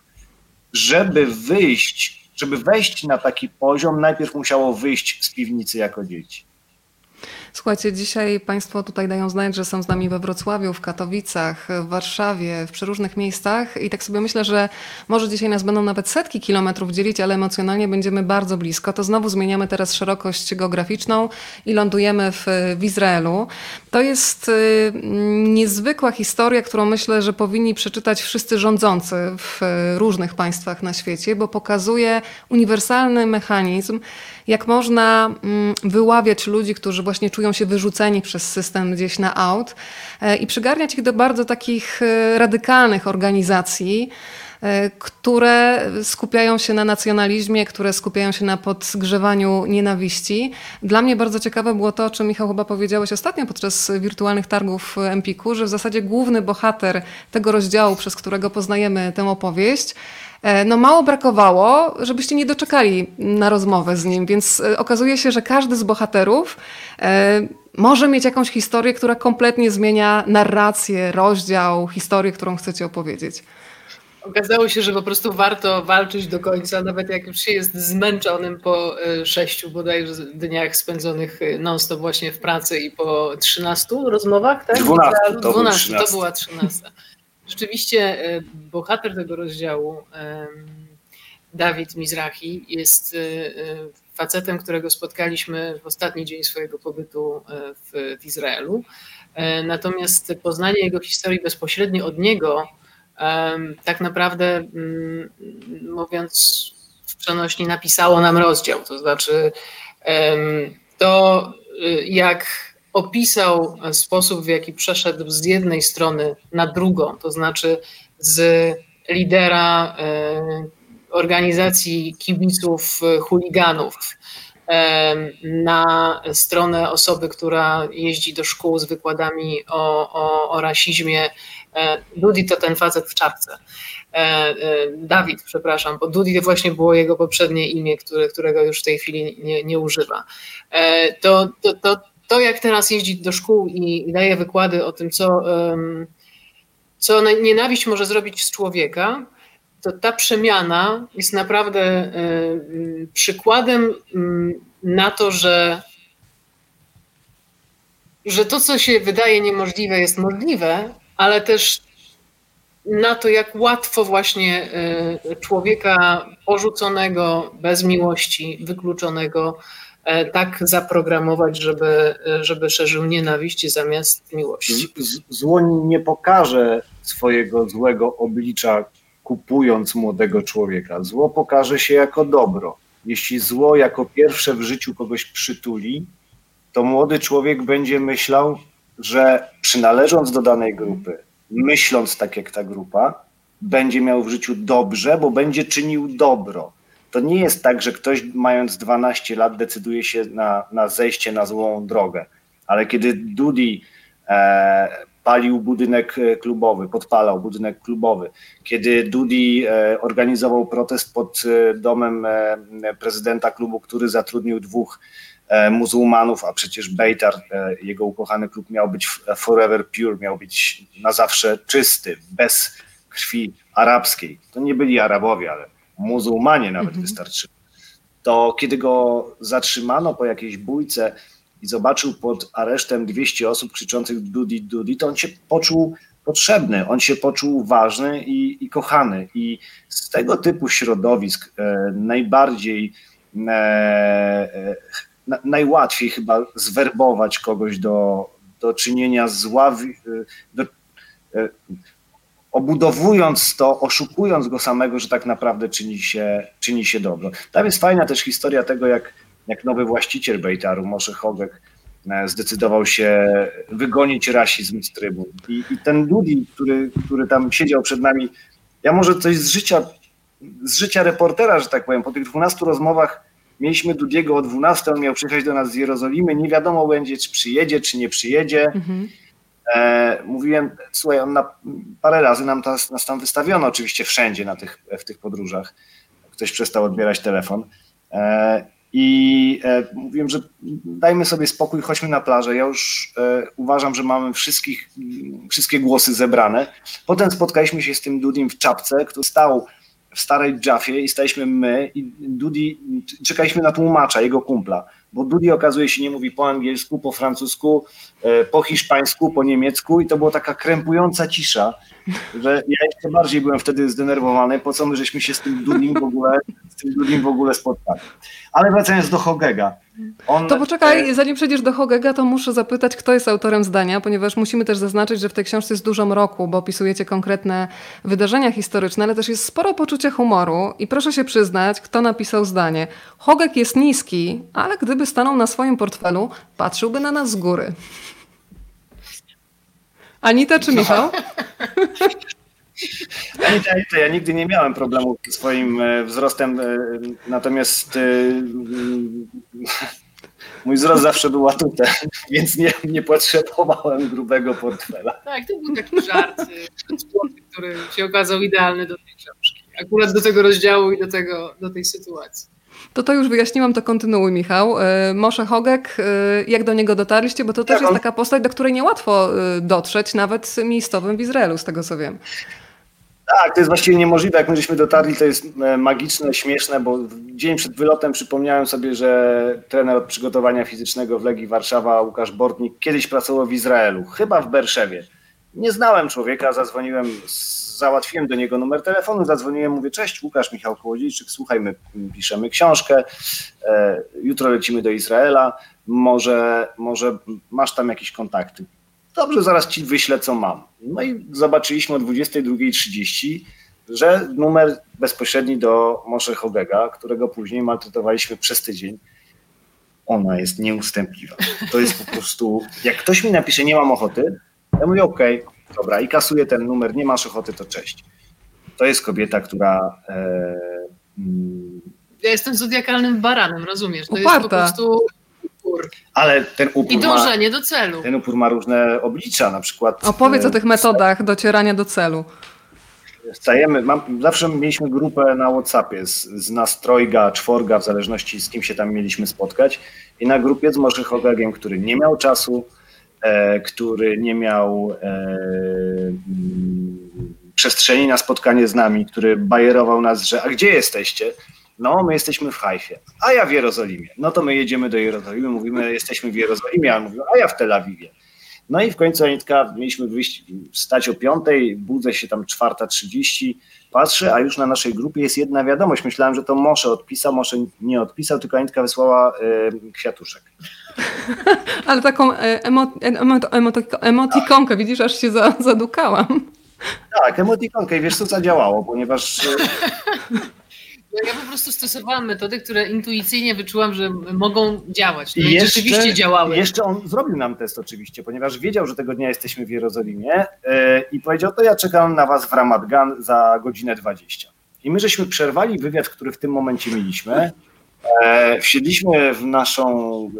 żeby wyjść żeby wejść na taki poziom, najpierw musiało wyjść z piwnicy jako dzieci. Słuchajcie, dzisiaj Państwo tutaj dają znać, że są z nami we Wrocławiu, w Katowicach, w Warszawie, w przeróżnych miejscach i tak sobie myślę, że może dzisiaj nas będą nawet setki kilometrów dzielić, ale emocjonalnie będziemy bardzo blisko. To znowu zmieniamy teraz szerokość geograficzną i lądujemy w, w Izraelu. To jest y, niezwykła historia, którą myślę, że powinni przeczytać wszyscy rządzący w różnych państwach na świecie, bo pokazuje uniwersalny mechanizm, jak można mm, wyławiać ludzi, którzy właśnie czują się wyrzuceni przez system gdzieś na aut e, i przygarniać ich do bardzo takich e, radykalnych organizacji, e, które skupiają się na nacjonalizmie, które skupiają się na podgrzewaniu nienawiści. Dla mnie bardzo ciekawe było to, o czym Michał chyba powiedziałeś ostatnio podczas wirtualnych targów Empiku, że w zasadzie główny bohater tego rozdziału, przez którego poznajemy tę opowieść, no mało brakowało, żebyście nie doczekali na rozmowę z nim, więc e, okazuje się, że każdy z bohaterów e, może mieć jakąś historię, która kompletnie zmienia narrację, rozdział, historię, którą chcecie opowiedzieć. Okazało się, że po prostu warto walczyć do końca, nawet jak już się jest zmęczonym po sześciu bodajże dniach spędzonych non-stop właśnie w pracy i po trzynastu rozmowach, tak? 12, to, 12, to była trzynasta. Rzeczywiście e, bohater tego rozdziału, Dawid Mizrahi, jest e, e, facetem, którego spotkaliśmy w ostatni dzień swojego pobytu w, w Izraelu. Natomiast poznanie jego historii bezpośrednio od niego, tak naprawdę, mm, mówiąc w przenośni, napisało nam rozdział. To znaczy, to jak opisał sposób, w jaki przeszedł z jednej strony na drugą, to znaczy z lidera e, organizacji kibiców e, chuliganów e, na stronę osoby, która jeździ do szkół z wykładami o, o, o rasizmie. Dudi to ten facet w czapce. Dawid, przepraszam, bo Dudi to właśnie było jego poprzednie imię, które, którego już w tej chwili nie, nie używa. To, to, to, to, jak teraz jeździ do szkół i, daje wykłady o tym, co, co nienawiść może zrobić z człowieka, to ta przemiana jest naprawdę przykładem na to, że, że to, co się wydaje niemożliwe, jest możliwe, ale też na to, jak łatwo właśnie e, człowieka porzuconego, bez miłości, wykluczonego, E, tak zaprogramować, żeby, żeby szerzył nienawiść zamiast miłości. Zło nie pokaże swojego złego oblicza kupując młodego człowieka. Zło pokaże się jako dobro. Jeśli zło jako pierwsze w życiu kogoś przytuli, to młody człowiek będzie myślał, że przynależąc do danej grupy, myśląc tak jak ta grupa, będzie miał w życiu dobrze, bo będzie czynił dobro to nie jest tak, że ktoś mając 12 lat decyduje się na, na zejście na złą drogę. Ale kiedy Dudi e, palił budynek klubowy, podpalał budynek klubowy, kiedy Dudi e, organizował protest pod e, domem e, prezydenta klubu, który zatrudnił dwóch e, muzułmanów, a przecież Bejtar, e, jego ukochany klub, miał być forever pure, miał być na zawsze czysty, bez krwi arabskiej. To nie byli Arabowie, ale muzułmanie nawet mhm. wystarczyło. To kiedy go zatrzymano po jakiejś bójce i zobaczył pod aresztem 200 osób krzyczących dudi dudi, to on się poczuł potrzebny, on się poczuł ważny i, i kochany. I z tego typu środowisk e, najbardziej, e, e, na, najłatwiej chyba zwerbować kogoś do, do czynienia zła, do, e, obudowując to, oszukując go samego, że tak naprawdę czyni się, czyni się dobro. Tam jest fajna też historia tego, jak, jak nowy właściciel Bejtaru, Moshe Hogek, e, zdecydował się wygonić rasizm z trybun. I, i ten Dudi, który, który tam siedział przed nami, ja może coś z życia, z życia reportera, że tak powiem, po tych 12 rozmowach mieliśmy Dudiego o 12, on miał przyjechać do nas z Jerozolimy, nie wiadomo będzie, czy przyjedzie, czy nie przyjedzie. Mhm. E, mówiłem, słuchaj, on na, parę razy nam tas, nas tam wystawiono, oczywiście wszędzie na tych, w tych podróżach. Ktoś przestał odbierać telefon. E, I e, mówiłem, że dajmy sobie spokój, chodźmy na plażę. Ja już uważam, że mamy wszystkich, wszystkie głosy zebrane. Potem spotkaliśmy się z tym Dudim w czapce, który stał w starej Jaffie i staliśmy my i Dudi, czekaliśmy na tłumacza, jego kumpla, bo Dudi okazuje się nie mówi po angielsku, po francusku, e, po hiszpańsku, po niemiecku i to była taka krępująca cisza, że ja jeszcze bardziej byłem wtedy zdenerwowany, po co my żeśmy się z tym Dudim w ogóle, z tym Dudim w ogóle spotkali. Ale wracając do Hogega. On, to poczekaj, zanim przejdziesz do Hogega, to muszę zapytać, kto jest autorem zdania, ponieważ musimy też zaznaczyć, że w tej książce jest dużo mroku, bo opisujecie konkretne wydarzenia historyczne, ale też jest sporo poczucia humoru i proszę się przyznać, kto napisał zdanie. Hogeg jest niski, ale gdyby stanął na swoim portfelu, patrzyłby na nas z góry. Anita czy Michał? Anita, Anita, ja nigdy nie miałem problemu z swoim e, wzrostem, e, natomiast e, mój wzrost zawsze był atutem, więc nie, nie potrzebowałem grubego portfela. Tak, to był taki żart, który się okazał idealny do tej książki. Akurat do tego rozdziału i do, tego, do tej sytuacji. To to już wyjaśniłam, to kontynuuj Michał. E, Moshe Hogek, e, jak do niego dotarliście? Bo to też jest taka postać, do której niełatwo e, dotrzeć, nawet miejscowym w Izraelu, z tego co wiem. Tak, to jest właściwie niemożliwe. Jak my żeśmy dotarli, to jest magiczne, śmieszne, bo dzień przed wylotem przypomniałem sobie, że trener od przygotowania fizycznego w Legii Warszawa, Łukasz Bortnik, kiedyś pracował w Izraelu, chyba w Berszewie. Nie znałem człowieka, zadzwoniłem z załatwiłem do niego numer telefonu, zadzwoniłem, mówię, cześć, Łukasz Michał Kołodziejczyk, słuchaj, my piszemy książkę, e, jutro lecimy do Izraela, może, może masz tam jakieś kontakty. Dobrze, zaraz ci wyślę, co mam. No i zobaczyliśmy o 22.30, że numer bezpośredni do Moshe Hogega, którego później maltretowaliśmy przez tydzień, ona jest nieustępliwa. To jest po prostu, jak ktoś mi napisze, nie mam ochoty, ja mówię, okej, okay, dobra, i kasuję ten numer, nie masz ochoty, to cześć. To jest kobieta, która... E, mm, ja jestem zodiakalnym baranem, rozumiesz? To Uparta. jest po prostu upór. Ale ten upór I dążenie ma, do celu. Ten upór ma różne oblicza, na przykład... Opowiedz e, o tych metodach docierania do celu. Stajemy, mam, zawsze mieliśmy grupę na Whatsappie z, z nas trojga, czworga, w zależności z kim się tam mieliśmy spotkać. I na grupie z Morzy Hogegiem, który nie miał czasu, który nie miał e, mm, przestrzeni na spotkanie z nami, który bajerował nas, że a gdzie jesteście? No, my jesteśmy w Hajfie, a ja w Jerozolimie. No to my jedziemy do Jerozolimy, mówimy, jesteśmy w Jerozolimie, a on mówił, a ja w Tel Awiwie. No i w końcu Anitka, mieliśmy wyjść, wstać o piątej, budzę się tam czwarta trzydzieści, patrzę, a już na naszej grupie jest jedna wiadomość. Myślałem, że to Mosze odpisał, Mosze nie odpisał, tylko Anitka wysłała y, kwiatuszek. Ale taką e, emo, emo, emo, emotikonkę, widzisz, aż się zadukałam. Tak, emotikonkę i wiesz co zadziałało, ponieważ... No ja po prostu stosowałam metody, które intuicyjnie wyczułam, że mogą działać. No I, jeszcze, rzeczywiście działały. Jeszcze on zrobił nam test oczywiście, ponieważ wiedział, że tego dnia jesteśmy w Jerozolimie i powiedział, to ja czekam na was w Ramat Gan za godzinę 20. I my żeśmy przerwali wywiad, który w tym momencie mieliśmy E, wsiedliśmy w naszą.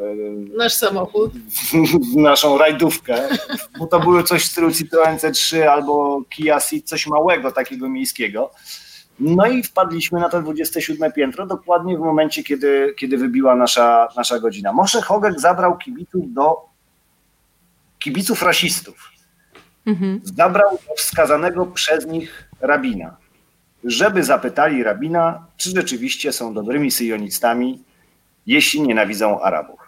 E, Nasz samochód. W, w naszą rajdówkę, bo to były coś w stylu Citroen C3 albo Kia Ceed, coś małego, takiego miejskiego. No i wpadliśmy na to 27 piętro, dokładnie w momencie, kiedy, kiedy wybiła nasza, nasza godzina. Moshe Hogek zabrał kibiców do kibiców rasistów. Mhm. Zabrał do wskazanego przez nich rabina żeby zapytali rabina, czy rzeczywiście są dobrymi syjonistami, jeśli nienawidzą Arabów.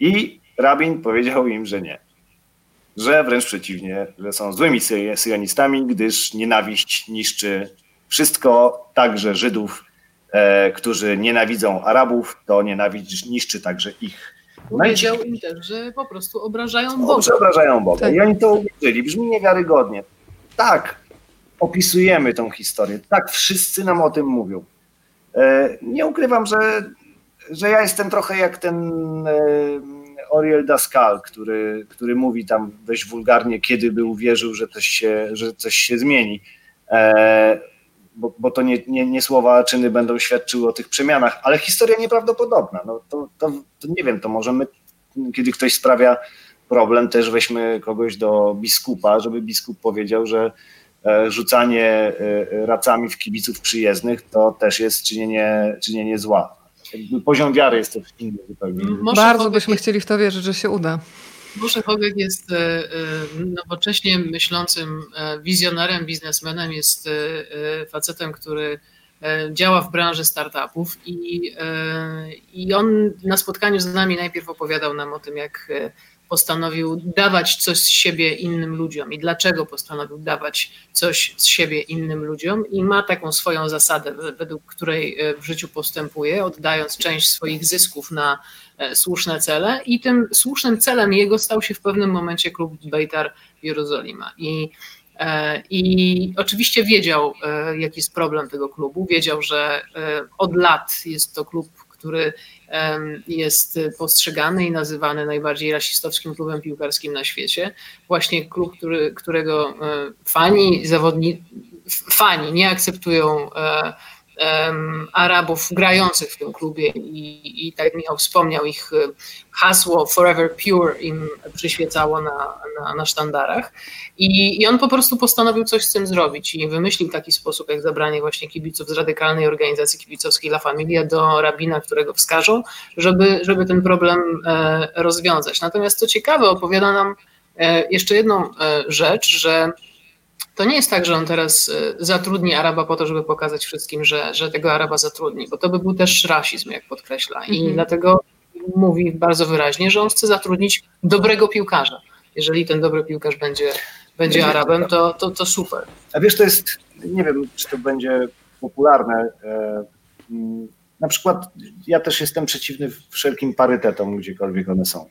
I rabin powiedział im, że nie. Że wręcz przeciwnie, że są złymi syjonistami, gdyż nienawiść niszczy wszystko, także Żydów, e, którzy nienawidzą Arabów, to nienawiść niszczy także ich. Powiedział im też, że po prostu obrażają Boga. Obrażają Boga. Tak. I oni to uwierzyli. Brzmi niewiarygodnie. Tak, opisujemy tą historię. Tak, wszyscy nam o tym mówią. E, nie ukrywam, że, że ja jestem trochę jak ten e, Oriel Daskal, który, który mówi tam dość wulgarnie, kiedy by uwierzył, że coś się, że coś się zmieni. Bo, bo to nie, nie, nie słowa, a czyny będą świadczyły o tych przemianach, ale historia nieprawdopodobna. No to, to, to nie wiem, to może my, kiedy ktoś sprawia problem, też weźmy kogoś do biskupa, żeby biskup powiedział, że E, rzucanie e, racami w kibiców przyjezdnych, to też jest czynienie, czynienie zła. Jakby poziom wiary jest też inny zupełnie. Bardzo byśmy chcieli w to wierzyć, że się uda. Moshe Hogek jest e, nowocześnie myślącym wizjonerem, biznesmenem, jest facetem, który działa w branży startupów i, i on na spotkaniu z nami najpierw opowiadał nam o tym, jak postanowił dawać coś z siebie innym ludziom? I dlaczego postanowił dawać coś z siebie innym ludziom? I ma taką swoją zasadę, według której e, w życiu postępuje, oddając część swoich zysków na e, słuszne cele. I tym słusznym celem jego stał się w pewnym momencie klub Bejtar Jerozolima. I e, i oczywiście wiedział, jaki jest problem tego klubu. Wiedział, że od lat jest to klub, który jest postrzegany i nazywany najbardziej rasistowskim klubem piłkarskim na świecie. Właśnie klub, który, którego e, fani, zawodni, fani nie akceptują e, Arabów grających w tym klubie i, i tak Michał wspomniał, ich e, hasło Forever Pure im przyświecało na, na, na sztandarach I, i on po prostu postanowił coś z tym zrobić i wymyślił taki sposób, jak zabranie właśnie kibiców z radykalnej organizacji kibicowskiej La Familia do rabina, którego wskażą, żeby, żeby ten problem e, rozwiązać. Natomiast co ciekawe, opowiada nam e, jeszcze jedną rzecz, że to nie jest tak, że on teraz y, zatrudni Araba po to, żeby pokazać wszystkim, że, że tego Araba zatrudni, bo to by był też rasizm, jak podkreśla. I mhm. dlatego mówi bardzo wyraźnie, że on chce zatrudnić dobrego piłkarza. Jeżeli ten dobry piłkarz będzie, będzie Arabem, to, to, to super. A wiesz, to jest, nie wiem, czy to będzie popularne. E, mm, na przykład ja też jestem przeciwny wszelkim parytetom, gdziekolwiek one są.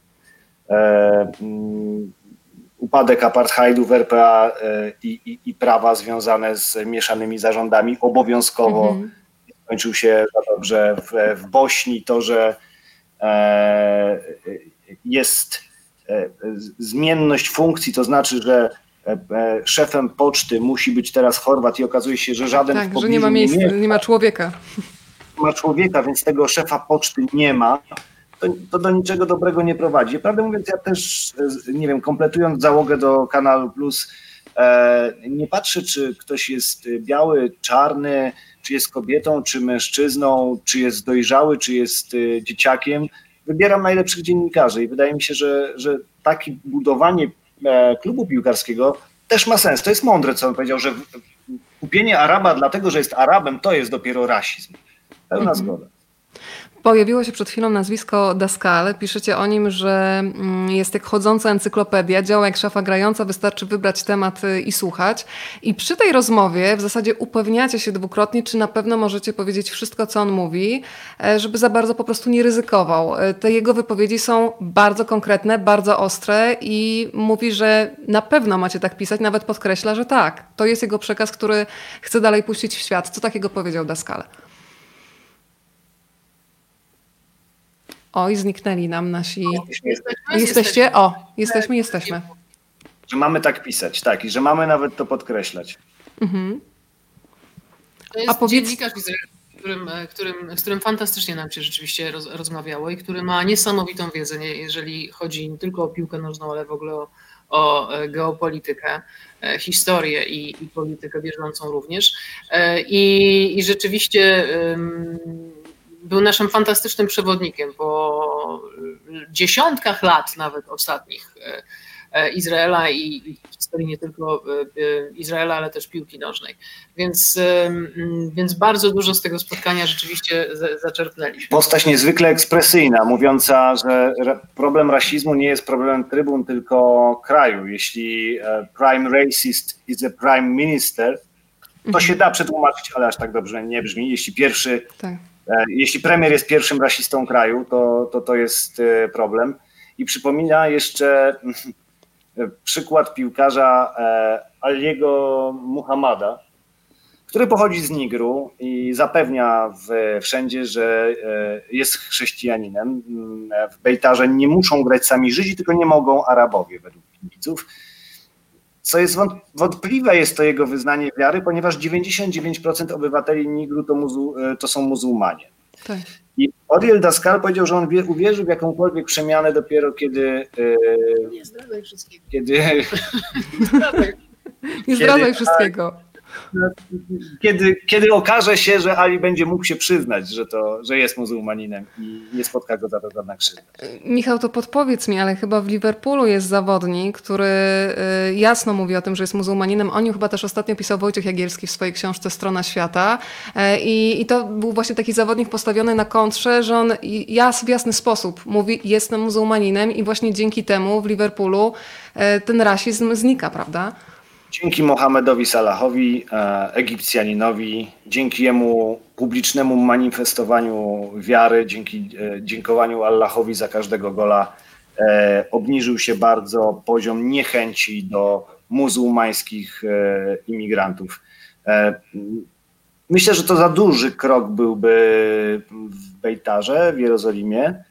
E, upadek apartheidu w RPA e, i, i, i, prawa związane z mieszanymi zarządami obowiązkowo mhm. skończył się dobrze w, w Bośni. To, że e, jest e, zmienność funkcji, to znaczy, że szefem poczty musi być teraz Chorwat i okazuje się, że żaden tak, że nie ma miejsca, nie ma człowieka. Nie ma człowieka, więc tego szefa poczty nie ma to, to, do niczego dobrego nie prowadzi. Prawdę mówiąc, ja też, e, nie wiem, kompletując załogę do Kanalu Plus, e, nie patrzę, czy ktoś jest biały, czarny, czy jest kobietą, czy mężczyzną, czy jest dojrzały, czy jest e, dzieciakiem. Wybieram najlepszych dziennikarzy i wydaje mi się, że, że takie budowanie klubu piłkarskiego też ma sens. To jest mądre, co on powiedział, że kupienie Araba dlatego, że jest Arabem, to jest dopiero rasizm. Pełna mhm. zgoda. Pojawiło się przed chwilą nazwisko Daskal. Piszecie o nim, że mm, jest jak chodząca encyklopedia, działa jak szafa grająca, wystarczy wybrać temat y, i słuchać. I przy tej rozmowie w zasadzie upewniacie się dwukrotnie, czy na pewno możecie powiedzieć wszystko, co on mówi, e, żeby za bardzo po prostu nie ryzykował. E, te jego wypowiedzi są bardzo konkretne, bardzo ostre i mówi, że na pewno macie tak pisać, nawet podkreśla, że tak. To jest jego przekaz, który chce dalej puścić w świat. Co takiego powiedział Daskal? Oj, zniknęli nam nasi. Jesteśmy, jesteście? O, jesteśmy, jesteśmy. Że mamy tak pisać, tak, i że mamy nawet to podkreślać. Mhm. To jest A powiedz... dziennikarz, którym, którym, z którym fantastycznie nam się rzeczywiście roz, rozmawiało i który ma niesamowitą wiedzę, nie, jeżeli chodzi nie tylko o piłkę nożną, ale w ogóle o, o e, geopolitykę, e, historię i, i politykę bieżącą również. E, I, i rzeczywiście był naszym fantastycznym przewodnikiem po dziesiątkach lat nawet ostatnich e, e, Izraela i historii nie tylko e, Izraela, ale też piłki nożnej. Więc, więc bardzo dużo z tego spotkania rzeczywiście zaczerpnęliśmy. Postać niezwykle ekspresyjna, mówiąca, że problem rasizmu nie jest problemem trybun, tylko kraju. Jeśli prime racist is a prime minister, to mhm. się da przetłumaczyć, ale aż tak dobrze nie brzmi. Jeśli pierwszy tak E, jeśli premier jest pierwszym rasistą kraju, to to, to jest e, problem. I przypomina jeszcze przykład piłkarza e, Aliego Muhammada, który pochodzi z Nigru i zapewnia w, wszędzie, że jest chrześcijaninem. W Bejtarze nie muszą grać sami Żydzi, tylko nie mogą Arabowie według kibiców. Co jest wątpliwe, jest to jego wyznanie wiary, ponieważ 99% obywateli Nigru to, muzu, e, to są muzułmanie. Tak. I Oriel Daskal powiedział, że on uwierzył w jakąkolwiek przemianę dopiero kiedy. E, Nie zdradzaj wszystkiego. Kiedy. Nie zdradzaj wszystkiego. Kiedy, kiedy okaże się, że Ali będzie mógł się przyznać, że, to, że jest muzułmaninem i nie spotka go za to żadna krzywda. Michał, to podpowiedz mi, ale chyba w Liverpoolu jest zawodnik, który y, jasno mówi o tym, że jest muzułmaninem. O nim chyba też ostatnio pisał Wojciech Jagielski w swojej książce Strona Świata. E, I, I to był właśnie taki zawodnik postawiony na kontrze, że on jas, w jasny sposób mówi, jestem muzułmaninem i właśnie dzięki temu w Liverpoolu e, ten rasizm znika, prawda? Dzięki Mohamedowi Salahowi, e, Egipcjaninowi, dzięki jemu publicznemu manifestowaniu wiary, dzięki e, dziękowaniu Allahowi za każdego gola, e, obniżył się bardzo poziom niechęci do muzułmańskich imigrantów. Myślę, że to za duży krok byłby w Bejtarze, w Jerozolimie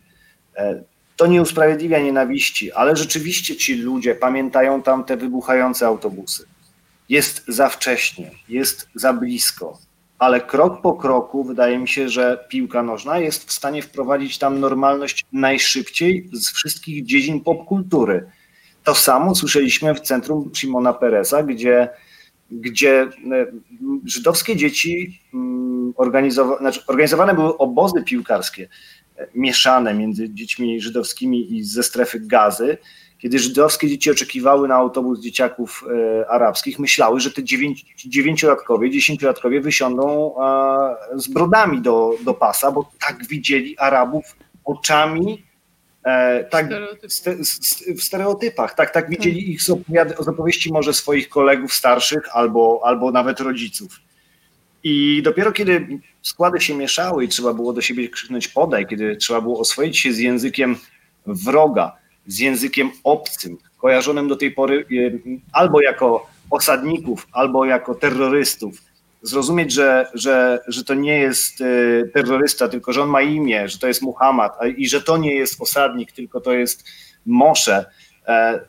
to nie usprawiedliwia nienawiści, ale rzeczywiście ci ludzie pamiętają tam te wybuchające autobusy. Jest za wcześnie, jest za blisko, ale krok po kroku wydaje mi się, że piłka nożna jest w stanie wprowadzić tam normalność najszybciej z wszystkich dziedzin popkultury. To samo słyszeliśmy w centrum Simona Peresa, gdzie, gdzie e, żydowskie dzieci organizowa znaczy organizowane były obozy piłkarskie mieszane między dziećmi żydowskimi i ze strefy gazy, kiedy żydowskie dzieci oczekiwały na autobus dzieciaków e, arabskich, myślały, że te dziewięciolatkowie, dziesięciolatkowie wysiądą z brodami do, do pasa, bo tak widzieli Arabów oczami, e, tak w stereotypach, tak, tak widzieli ich z, z opowieści może swoich kolegów starszych albo, albo nawet rodziców. I dopiero kiedy składy się mieszały i trzeba było do siebie krzyknąć podaj, kiedy trzeba było oswoić się z językiem wroga, z językiem obcym, kojarzonym do tej pory e, albo jako osadników, albo jako terrorystów, zrozumieć, że, że, że to nie jest e, terrorysta, tylko że on ma imię, że to jest Muhammad i że to nie jest osadnik, tylko to jest Mosze. E,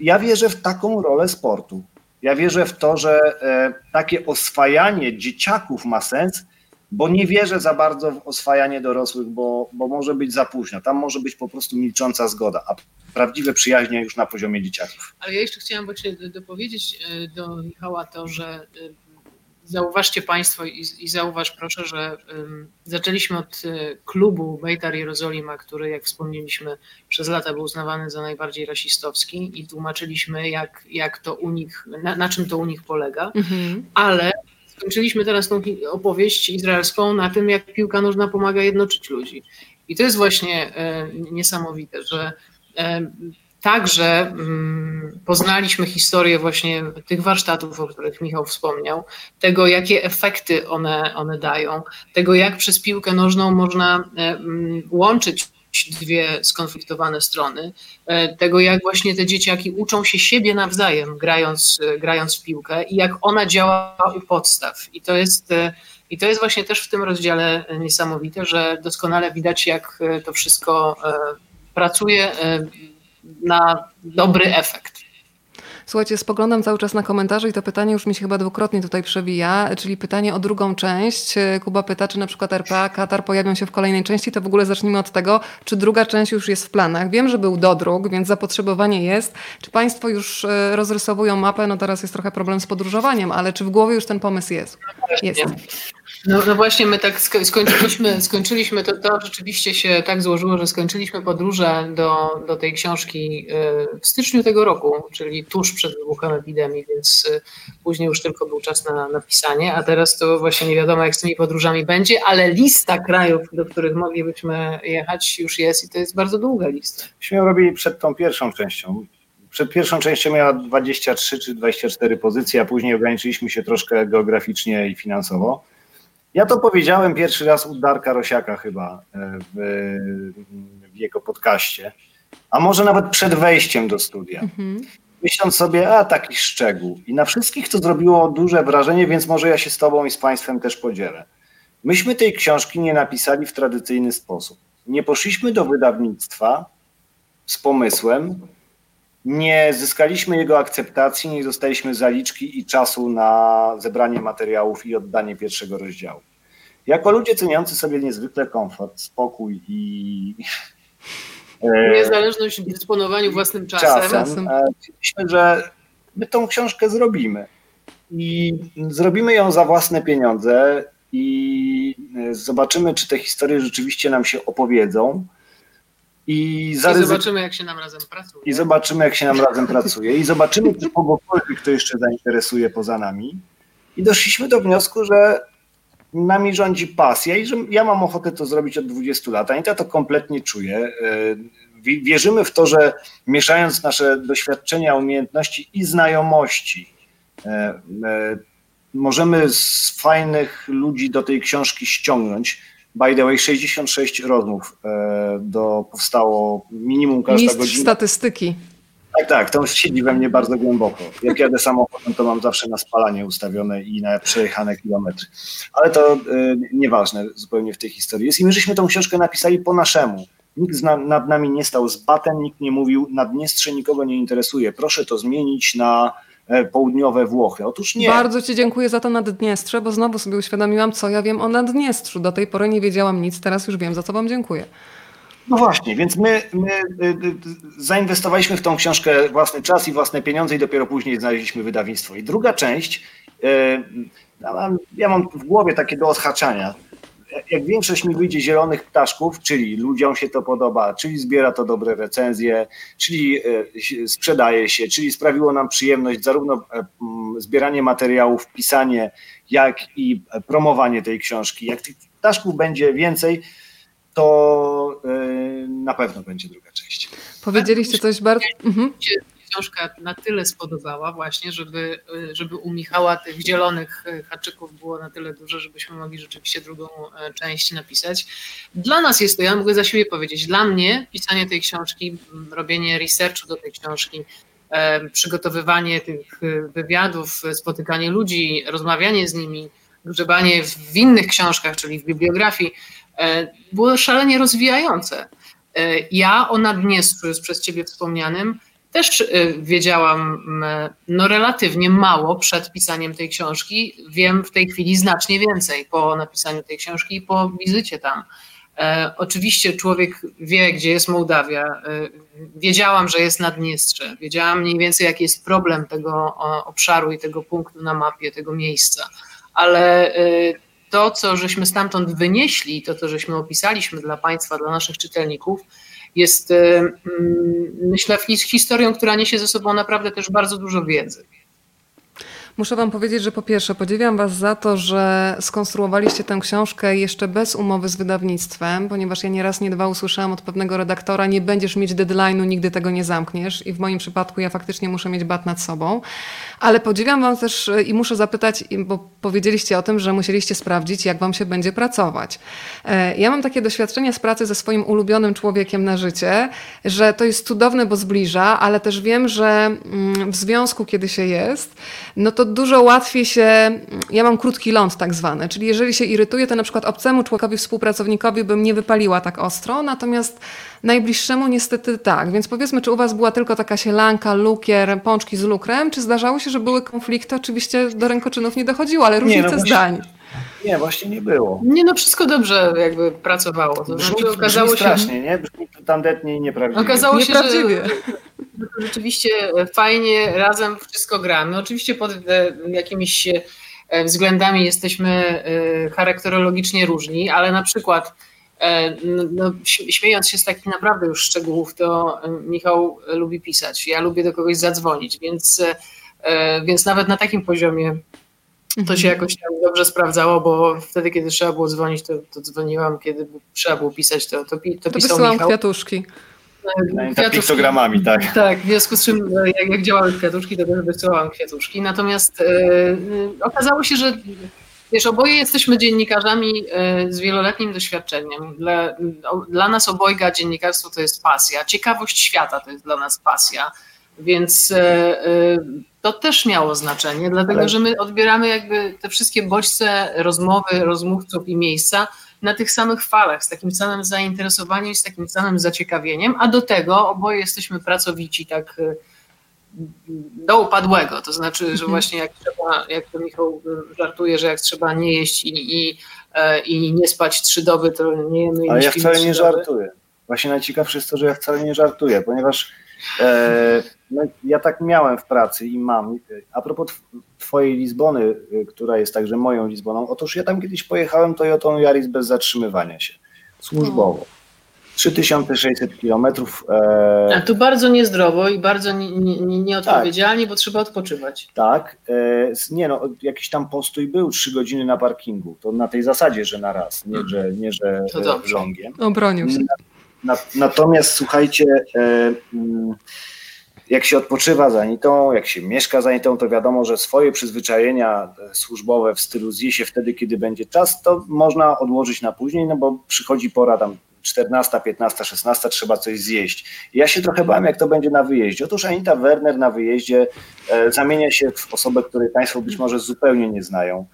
ja wierzę w taką rolę sportu. Ja wierzę w to, że e, takie oswajanie dzieciaków ma sens, bo nie wierzę za bardzo w oswajanie dorosłych, bo, bo może być za późno. Tam może być po prostu milcząca zgoda, a prawdziwe przyjaźnie już na poziomie dzieciaków. Ale ja jeszcze chciałam właśnie dopowiedzieć e, do Michała to, że e, zauważcie Państwo i, i zauważ proszę, że um, zaczęliśmy od y, klubu Bejtar Jerozolima, który jak wspomnieliśmy przez lata był uznawany za najbardziej rasistowski i tłumaczyliśmy jak, jak to u nich, na, na czym to u nich polega, mhm. ale skończyliśmy teraz tą opowieść izraelską na tym, jak piłka nożna pomaga jednoczyć ludzi. I to jest właśnie e, niesamowite, że e, Także mm, poznaliśmy historię właśnie tych warsztatów, o których Michał wspomniał, tego, jakie efekty one, one dają, tego, jak przez piłkę nożną można e, mm, łączyć dwie skonfliktowane strony, e, tego, jak właśnie te dzieciaki uczą się siebie nawzajem, grając, e, grając w piłkę i jak ona działa u podstaw. I to jest. I to jest właśnie też w tym rozdziale niesamowite, że doskonale widać, jak to wszystko pracuje na dobry efekt. Słuchajcie, spoglądam cały czas na komentarze i to pytanie już mi się chyba dwukrotnie tutaj przewija, czyli pytanie o drugą część. Kuba pyta, czy na przykład RPA, Katar pojawią się w kolejnej części, to w ogóle zacznijmy od tego, czy druga część już jest w planach. Wiem, że był dodruk, więc zapotrzebowanie jest. Czy Państwo już e, rozrysowują mapę? No teraz jest trochę problem z podróżowaniem, ale czy w głowie już ten pomysł jest? Jest. No, no, właśnie my tak skończyliśmy, skończyliśmy to, to rzeczywiście się tak złożyło, że skończyliśmy podróże do, do tej książki y, w styczniu tego roku, czyli tuż przed wybuchem epidemii, więc y, później już tylko był czas na napisanie, a teraz to właśnie nie wiadomo jak z tymi podróżami będzie, ale lista krajów, do których moglibyśmy jechać już jest i to jest bardzo długa lista. Myśmy robili przed tą pierwszą częścią. Przed pierwszą częścią miała 23 czy 24 pozycje, a później ograniczyliśmy się troszkę geograficznie i finansowo. Ja to powiedziałem pierwszy raz u Darka Rosiaka chyba e, w, w jego podcaście, a może nawet przed wejściem do studia. Mhm. Myśląc sobie, a taki szczegół. I na wszystkich to zrobiło duże wrażenie, więc może ja się z Tobą i z Państwem też podzielę. Myśmy tej książki nie napisali w tradycyjny sposób. Nie poszliśmy do wydawnictwa z pomysłem, nie zyskaliśmy jego akceptacji, nie dostaliśmy zaliczki i czasu na zebranie materiałów i oddanie pierwszego rozdziału. Jako ludzie ceniący sobie niezwykle komfort, spokój i e, niezależność w dysponowaniu własnym czasem, czasem myślę, że my tą książkę zrobimy. i zrobimy ją za własne pieniądze i zobaczymy, czy te historie rzeczywiście nam się opowiedzą. I. I zobaczymy, jak się nam razem pracuje. I zobaczymy, jak się nam razem pracuje. I zobaczymy, czy kogokolwiek to jeszcze zainteresuje poza nami. I doszliśmy do wniosku, że nami rządzi pasja i że ja mam ochotę to zrobić od 20 lat, a ja to kompletnie czuję. E, wierzymy w to, że mieszając nasze doświadczenia, umiejętności i znajomości, e, e, możemy z fajnych ludzi do tej książki ściągnąć. By the way, 66 rozmów do, powstało minimum każda Mistrz godzina. statystyki. Tak, tak, to siedzi we mnie bardzo głęboko. Jak jadę samochodem, to mam zawsze na spalanie ustawione i na przejechane kilometry. Ale to y, nieważne zupełnie w tej historii jest. I my żeśmy tą książkę napisali po naszemu. Nikt na, nad nami nie stał z batem, nikt nie mówił, Naddniestrze nikogo nie interesuje, proszę to zmienić na e, południowe Włochy. Otóż nie. Bardzo Ci dziękuję za to Naddniestrze, bo znowu sobie uświadomiłam, co ja wiem o Naddniestrzu. Do tej pory nie wiedziałam nic, teraz już wiem, za co Wam dziękuję. No właśnie, więc my, my y, y, zainwestowaliśmy w tą książkę własny czas i własne pieniądze i dopiero później znaleźliśmy wydawnictwo. I druga część, y, ja mam w głowie takie do odhaczania. Jak większość mi wyjdzie zielonych ptaszków, czyli ludziom się to podoba, czyli zbiera to dobre recenzje, czyli sprzedaje się, czyli sprawiło nam przyjemność zarówno zbieranie materiałów, pisanie, jak i promowanie tej książki. Jak tych ptaszków będzie więcej, to na pewno będzie druga część. Powiedzieliście coś bardzo. Mhm. Książka na tyle spodobała właśnie, żeby, żeby u Michała tych zielonych y, haczyków było na tyle dużo, żebyśmy mogli rzeczywiście drugą część napisać. Dla nas jest to, ja mogę za siebie powiedzieć, dla mnie pisanie tej książki, robienie researchu do tej książki, przygotowywanie tych wywiadów, spotykanie ludzi, rozmawianie z nimi, grzebanie w innych książkach, czyli w bibliografii, E, było szalenie rozwijające. E, ja o Naddniestrzu, już przez Ciebie wspomnianym, też e, wiedziałam no, relatywnie mało przed pisaniem tej książki. Wiem w tej chwili znacznie więcej po napisaniu tej książki i po wizycie tam. E, oczywiście człowiek wie, gdzie jest Mołdawia. E, wiedziałam, że jest Naddniestrze. Wiedziałam mniej więcej, jaki jest problem tego obszaru i tego punktu na mapie, tego miejsca. Ale to, co żeśmy stamtąd wynieśli, to, co żeśmy opisaliśmy dla Państwa, dla naszych czytelników, jest e, mm, myślę historią, która niesie ze sobą naprawdę też bardzo dużo wiedzy. Muszę Wam powiedzieć, że po pierwsze podziwiam Was za to, że skonstruowaliście tę książkę jeszcze bez umowy z wydawnictwem, ponieważ ja nieraz, nie dwa usłyszałam od pewnego redaktora, nie będziesz mieć deadline'u, nigdy tego nie zamkniesz i w moim przypadku ja faktycznie muszę mieć bat nad sobą. Ale podziwiam Wam też i muszę zapytać, bo powiedzieliście o tym, że musieliście sprawdzić, jak Wam się będzie pracować. E, ja mam takie doświadczenie z pracy ze swoim ulubionym człowiekiem na życie, że to jest cudowne, bo zbliża, ale też wiem, że mm, w związku, kiedy się jest, no to dużo łatwiej się, ja mam krótki ląd tak zwany, czyli jeżeli się irytuję, to na przykład obcemu człowiekowi, współpracownikowi bym nie wypaliła tak ostro, natomiast najbliższemu niestety tak. Więc powiedzmy, czy u was była tylko taka sielanka, lukier, pączki z lukrem, czy zdarzało się, że były konflikty? Oczywiście do rękoczynów nie dochodziło, ale różnice nie, no zdań. Nie, właśnie nie było. Nie, no wszystko dobrze jakby pracowało. To brzmi, znaczy, okazało brzmi strasznie, się... nie? Brzmi tandetnie i nieprawdziwie. Okazało się, nieprawdziwie. że rzeczywiście fajnie razem wszystko gramy. Oczywiście pod e, jakimiś e, względami jesteśmy e, charakterologicznie różni, ale na przykład no, no śmiejąc się z takich naprawdę już szczegółów, to Michał lubi pisać. Ja lubię do kogoś zadzwonić, więc, więc nawet na takim poziomie to się mhm. jakoś tam dobrze sprawdzało, bo wtedy, kiedy trzeba było dzwonić, to, to dzwoniłam, kiedy trzeba było pisać, to, to, to, to pisał Michał. kwiatuszki. Kwiatuszki, piktogramami, tak. Tak, w związku z czym e, jak, jak działały kwiatuszki, to też wysyłałam kwiatuszki. Natomiast e, e, okazało się, że wiesz, oboje jesteśmy dziennikarzami e, z wieloletnim doświadczeniem. Dla, dla nas obojga dziennikarstwo to jest pasja. Ciekawość świata to jest dla nas pasja. Więc e, e, to też miało znaczenie, dlatego że my odbieramy jakby te wszystkie bodźce rozmowy, rozmówców i miejsca na tych samych falach, z takim samym zainteresowaniem, z takim samym zaciekawieniem, a do tego oboje jesteśmy pracowici tak e, do upadłego, to znaczy, że mhm. właśnie jak trzeba, jak to Michał żartuje, że jak trzeba nie jeść i, i, i nie spać trzy doby, to nie jemy i Ale ja wcale nie żartuję. Właśnie najciekawsze jest to, że ja wcale nie żartuję, ponieważ E, no, ja tak miałem w pracy i mam. A propos twojej Lizbony, która jest także moją Lizboną, otóż ja tam kiedyś pojechałem Toyotą Yaris bez zatrzymywania się, służbowo. 3600 kilometrów. E... A tu bardzo niezdrowo i bardzo nieodpowiedzialnie, nie, nie tak. bo trzeba odpoczywać. Tak. E, nie no, jakiś tam postój był, trzy godziny na parkingu. To na tej zasadzie, że na raz, nie że, nie, że to. Obronił się. Na, natomiast słuchajcie, e, mm, jak się odpoczywa za nitą, jak się mieszka za nitą, to wiadomo, że swoje przyzwyczajenia służbowe w stylu zje się wtedy, kiedy będzie czas, to można odłożyć na później, no bo przychodzi pora tam 14, 15, 16 trzeba coś zjeść. ja się trochę bałem, jak to będzie na wyjeździe. Otóż Anita Werner na wyjeździe e, zamienia się w osobę, której Państwo być może zupełnie nie znają.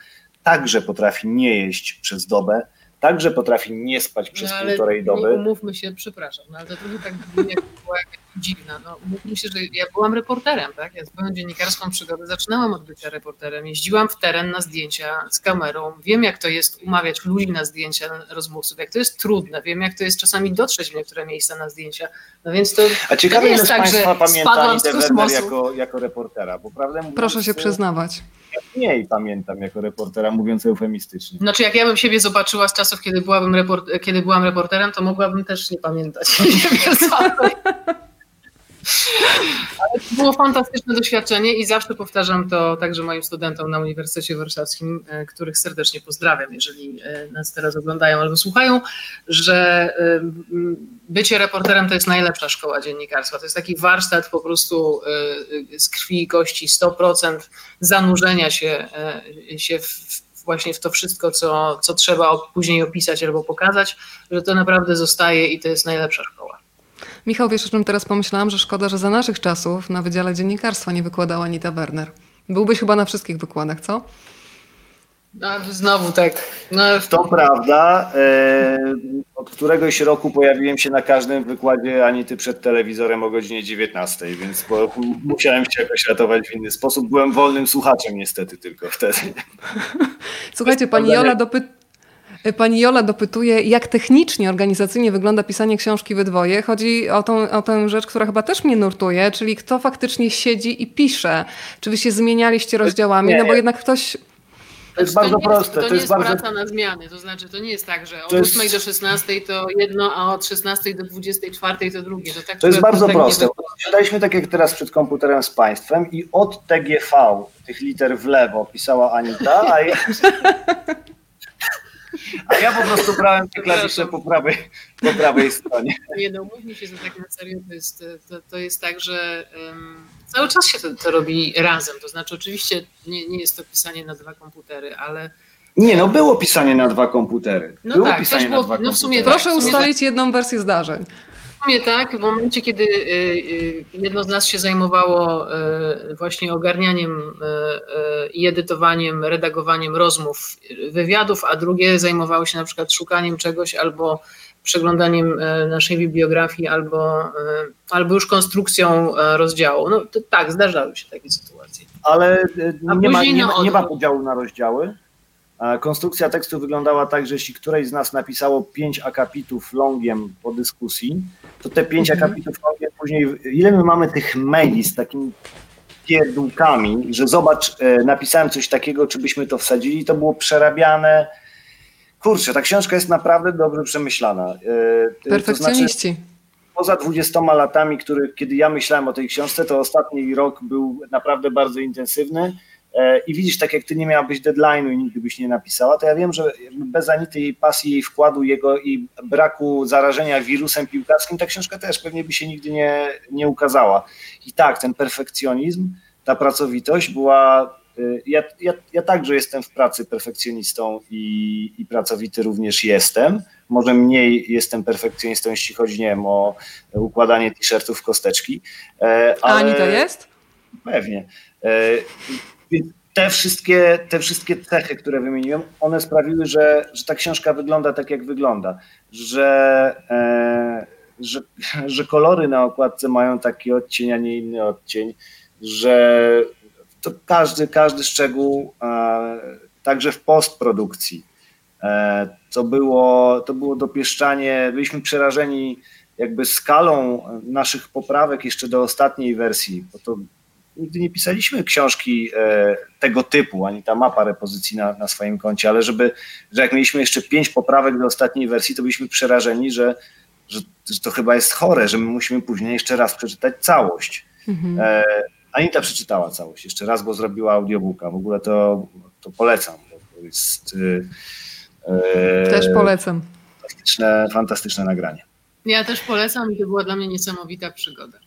Także potrafi nie jeść przez dobę, także potrafi nie spać przez no, półtorej doby. Umówmy się, przepraszam, no, ale to trochę tak jak była dziwna. No, umówmy się, że ja byłam reporterem, tak? Ja swoją dziennikarską przygodę zaczynałam od bycia reporterem. Jeździłam w teren na zdjęcia z kamerą. Wiem, jak to jest umawiać ludzi na zdjęcia rozmówców, jak to jest trudne. Wiem, jak to jest czasami dotrzeć w niektóre miejsca na zdjęcia. No więc to, A ciekawe, to jest tak, że pamięta Werner jako, jako reportera, bo prawdę mówiąc, Proszę się przyznawać mniej pamiętam jako reportera, mówiąc eufemistycznie. Znaczy, jak ja bym siebie zobaczyła z czasów, kiedy, byłabym report- kiedy byłam reporterem, to mogłabym też nie pamiętać. Ale to było fantastyczne doświadczenie i zawsze powtarzam to także moim studentom na Uniwersytecie Warszawskim, e, których serdecznie pozdrawiam, jeżeli e, nas teraz oglądają albo słuchają, że e, bycie reporterem to jest najlepsza szkoła dziennikarstwa. To jest taki warsztat po prostu z krwi i kości, 100% zanurzenia się, się w, właśnie w to wszystko, co, co trzeba później opisać albo pokazać, że to naprawdę zostaje i to jest najlepsza szkoła. Michał, wiesz o czym teraz pomyślałam, że szkoda, że za naszych czasów na Wydziale Dziennikarstwa nie wykładała Anita Werner. Byłbyś chyba na wszystkich wykładach, co? No, znowu tak. No. To prawda. E, od któregoś roku pojawiłem się na każdym wykładzie Anity przed telewizorem o godzinie 19, więc musiałem się jakoś ratować w inny sposób. Byłem wolnym słuchaczem niestety tylko wtedy. Słuchajcie, pani Jola dopyta Pani Jola dopytuje, jak technicznie, organizacyjnie wygląda pisanie książki we dwoje. Chodzi o tą, o tę rzecz, która chyba też mnie nurtuje, czyli kto faktycznie siedzi i pisze. Czy wy się zmienialiście rozdziałami? No bo jednak ktoś to jest bardzo to proste. To, to nie jest, jest bardzo... praca na zmiany, to znaczy to nie jest tak, że od 8 do 16 to jedno, a od 16 do 24 to drugie. To, tak, to jest bardzo tak proste. Siadaliśmy tak jak teraz przed komputerem z Państwem i od TGV, tych liter w lewo pisała Anita, a ja... A ja po prostu brałem te klawisze po prawej, po prawej stronie. Nie no, mówmy się, że tak na serio to jest, to, to jest tak, że um, cały czas się to, to, robi razem. To znaczy oczywiście nie, nie jest to pisanie na dwa komputery, ale nie, no było pisanie na dwa komputery. No było tak, pisanie było, na dwa no w sumie komputery. Proszę ustalić jedną wersję zdarzeń sumie tak, w momencie, kiedy y, y, jedno z nas się zajmowało y, właśnie ogarnianiem i edytowaniem, redagowaniem rozmów, wywiadów, a drugie zajmowało się na przykład szukaniem czegoś albo przeglądaniem naszej bibliografii, albo, albo już konstrukcją rozdziału. No to, tak, zdarzały się takie sytuacje. Ale nie ma, nie, nie ma podziału na rozdziały? Konstrukcja tekstu wyglądała tak, że jeśli któreś z nas napisało pięć akapitów longiem po dyskusji, to te pięć mhm. akapitów longiem później, ile my mamy tych maili z takimi pierdółkami, że zobacz, e, napisałem coś takiego, czy byśmy to wsadzili, to było przerabiane. Kurczę, ta książka jest naprawdę dobrze przemyślana. Perfekcjoniści. To znaczy, poza 20 latami, który, kiedy ja myślałem o tej książce, to ostatni rok był naprawdę bardzo intensywny i widzisz, tak jak ty nie miałabyś deadline'u i nigdy byś nie napisała, to ja wiem, że bez Anity jej pasji, jej wkładu, jego i braku zarażenia wirusem piłkarskim, ta książka też pewnie by się nigdy nie, nie ukazała. I tak, ten perfekcjonizm, ta pracowitość była. E, ja, ja, ja także jestem w pracy perfekcjonistą i, i pracowity również jestem. Może mniej jestem perfekcjonistą, jeśli chodzi nie wiem, o układanie t-shirtów w kosteczki. Ale... A Ani to jest? Pewnie te wszystkie, te wszystkie cechy, które wymieniłem, one sprawiły, że, że ta książka wygląda tak, jak wygląda. Że, e, że, że kolory na okładce mają taki odcień, a nie inny odcień, że to każdy, każdy szczegół, e, także w postprodukcji, e, to, było, to było dopieszczanie, byliśmy przerażeni jakby skalą naszych poprawek jeszcze do ostatniej wersji, bo to nigdy nie pisaliśmy książki e, tego typu, ani ta mapa repozycji na, na swoim koncie, ale żeby, że jak mieliśmy jeszcze pięć poprawek do ostatniej wersji, to byliśmy przerażeni, że, że, że to chyba jest chore, że my musimy później jeszcze raz przeczytać całość. Mhm. E, Anita przeczytała całość jeszcze raz, bo zrobiła audiobooka. W ogóle to, to polecam, bo to jest... E, Też polecam. Fantastyczne, fantastyczne nagranie. Ja też polecam i to była dla mnie niesamowita przygoda.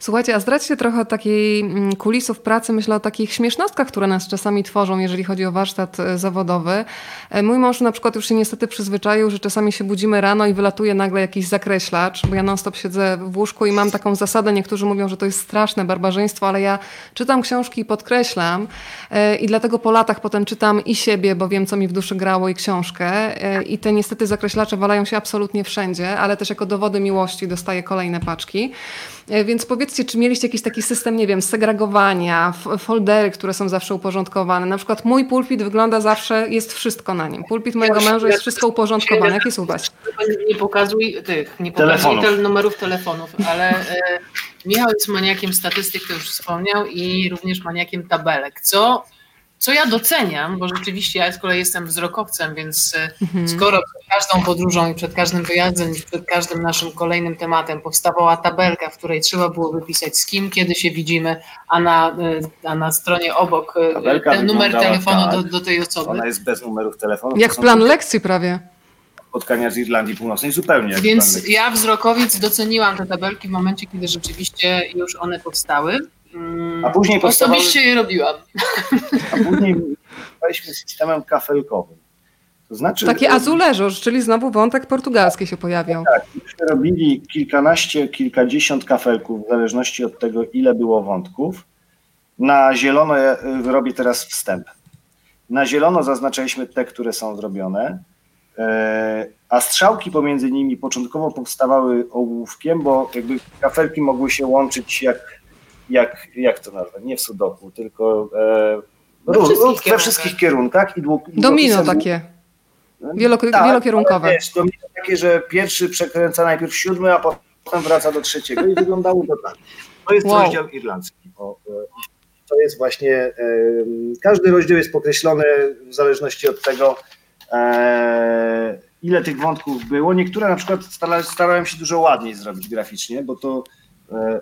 Słuchajcie, a zdradźcie trochę takiej mm, kulisów pracy, myślę o takich śmiesznostkach, które nas czasami tworzą, jeżeli chodzi o warsztat e, zawodowy. E, mój mąż na przykład już się niestety przyzwyczaił, że czasami się budzimy rano i wylatuje nagle jakiś zakreślacz, bo ja non stop siedzę w łóżku i mam taką zasadę, niektórzy mówią, że to jest straszne barbarzyństwo, ale ja czytam książki i podkreślam e, i dlatego po latach potem czytam i siebie, bo wiem, co mi w duszy grało i książkę i te niestety zakreślacze walają się absolutnie wszędzie, ale też jako dowody miłości dostaję kolejne paczki. Więc powiedzcie, czy mieliście jakiś taki system, nie wiem, segregowania, foldery, które są zawsze uporządkowane? Na przykład mój pulpit wygląda zawsze, jest wszystko na nim. Pulpit mojego męża jest wszystko uporządkowane. Jak jest u was? Nie pokazuj tych, nie pokazuj tel numerów telefonów, ale e, Michał jest maniakiem statystyk, to już wspomniał, i również maniakiem tabelek, co co ja doceniam, bo rzeczywiście ja z kolei jestem wzrokowcem, więc e, mhm. skoro przed każdą podróżą i przed każdym wyjazdem i przed każdym naszym kolejnym tematem powstawała tabelka, w której trzeba było wypisać z kim, kiedy się widzimy, a na, e, a na stronie obok e, Tabelka ten numer telefonu tak. do, do, tej osoby. Ona jest bez numerów telefonu. Jak plan lekcji prawie spotkania z Irlandii Północnej zupełnie. Więc ja wzrokowiec doceniłam te tabelki w momencie, kiedy rzeczywiście już one powstały. A później powstawały... Osobiście je robiłam. A później staliśmy systemem kafelkowym. To znaczy, Takie azuleżosz, czyli znowu wątek portugalski się pojawiał. Tak, myśmy robili kilkanaście, kilkadziesiąt kafelków, w zależności od tego, ile było wątków. Na zielono robię teraz wstęp. Na zielono zaznaczaliśmy te, które są zrobione, e, a strzałki pomiędzy nimi początkowo powstawały ołówkiem, bo jakby kafelki mogły się łączyć jak jak, jak to nazwać, nie w sudoku, tylko e, we wszystkich, we wszystkich kierunkach. I dług, domino takie, tak, wielokierunkowe. Wiesz, domino takie, że pierwszy przekręca najpierw siódmy, a potem wraca do trzeciego i wyglądało to tak. To jest wow. rozdział irlandzki. O, e, to jest właśnie, e, każdy rozdział jest pokreślony w zależności od tego, e, ile tych wątków było. Niektóre na przykład starałem się dużo ładniej zrobić graficznie, bo to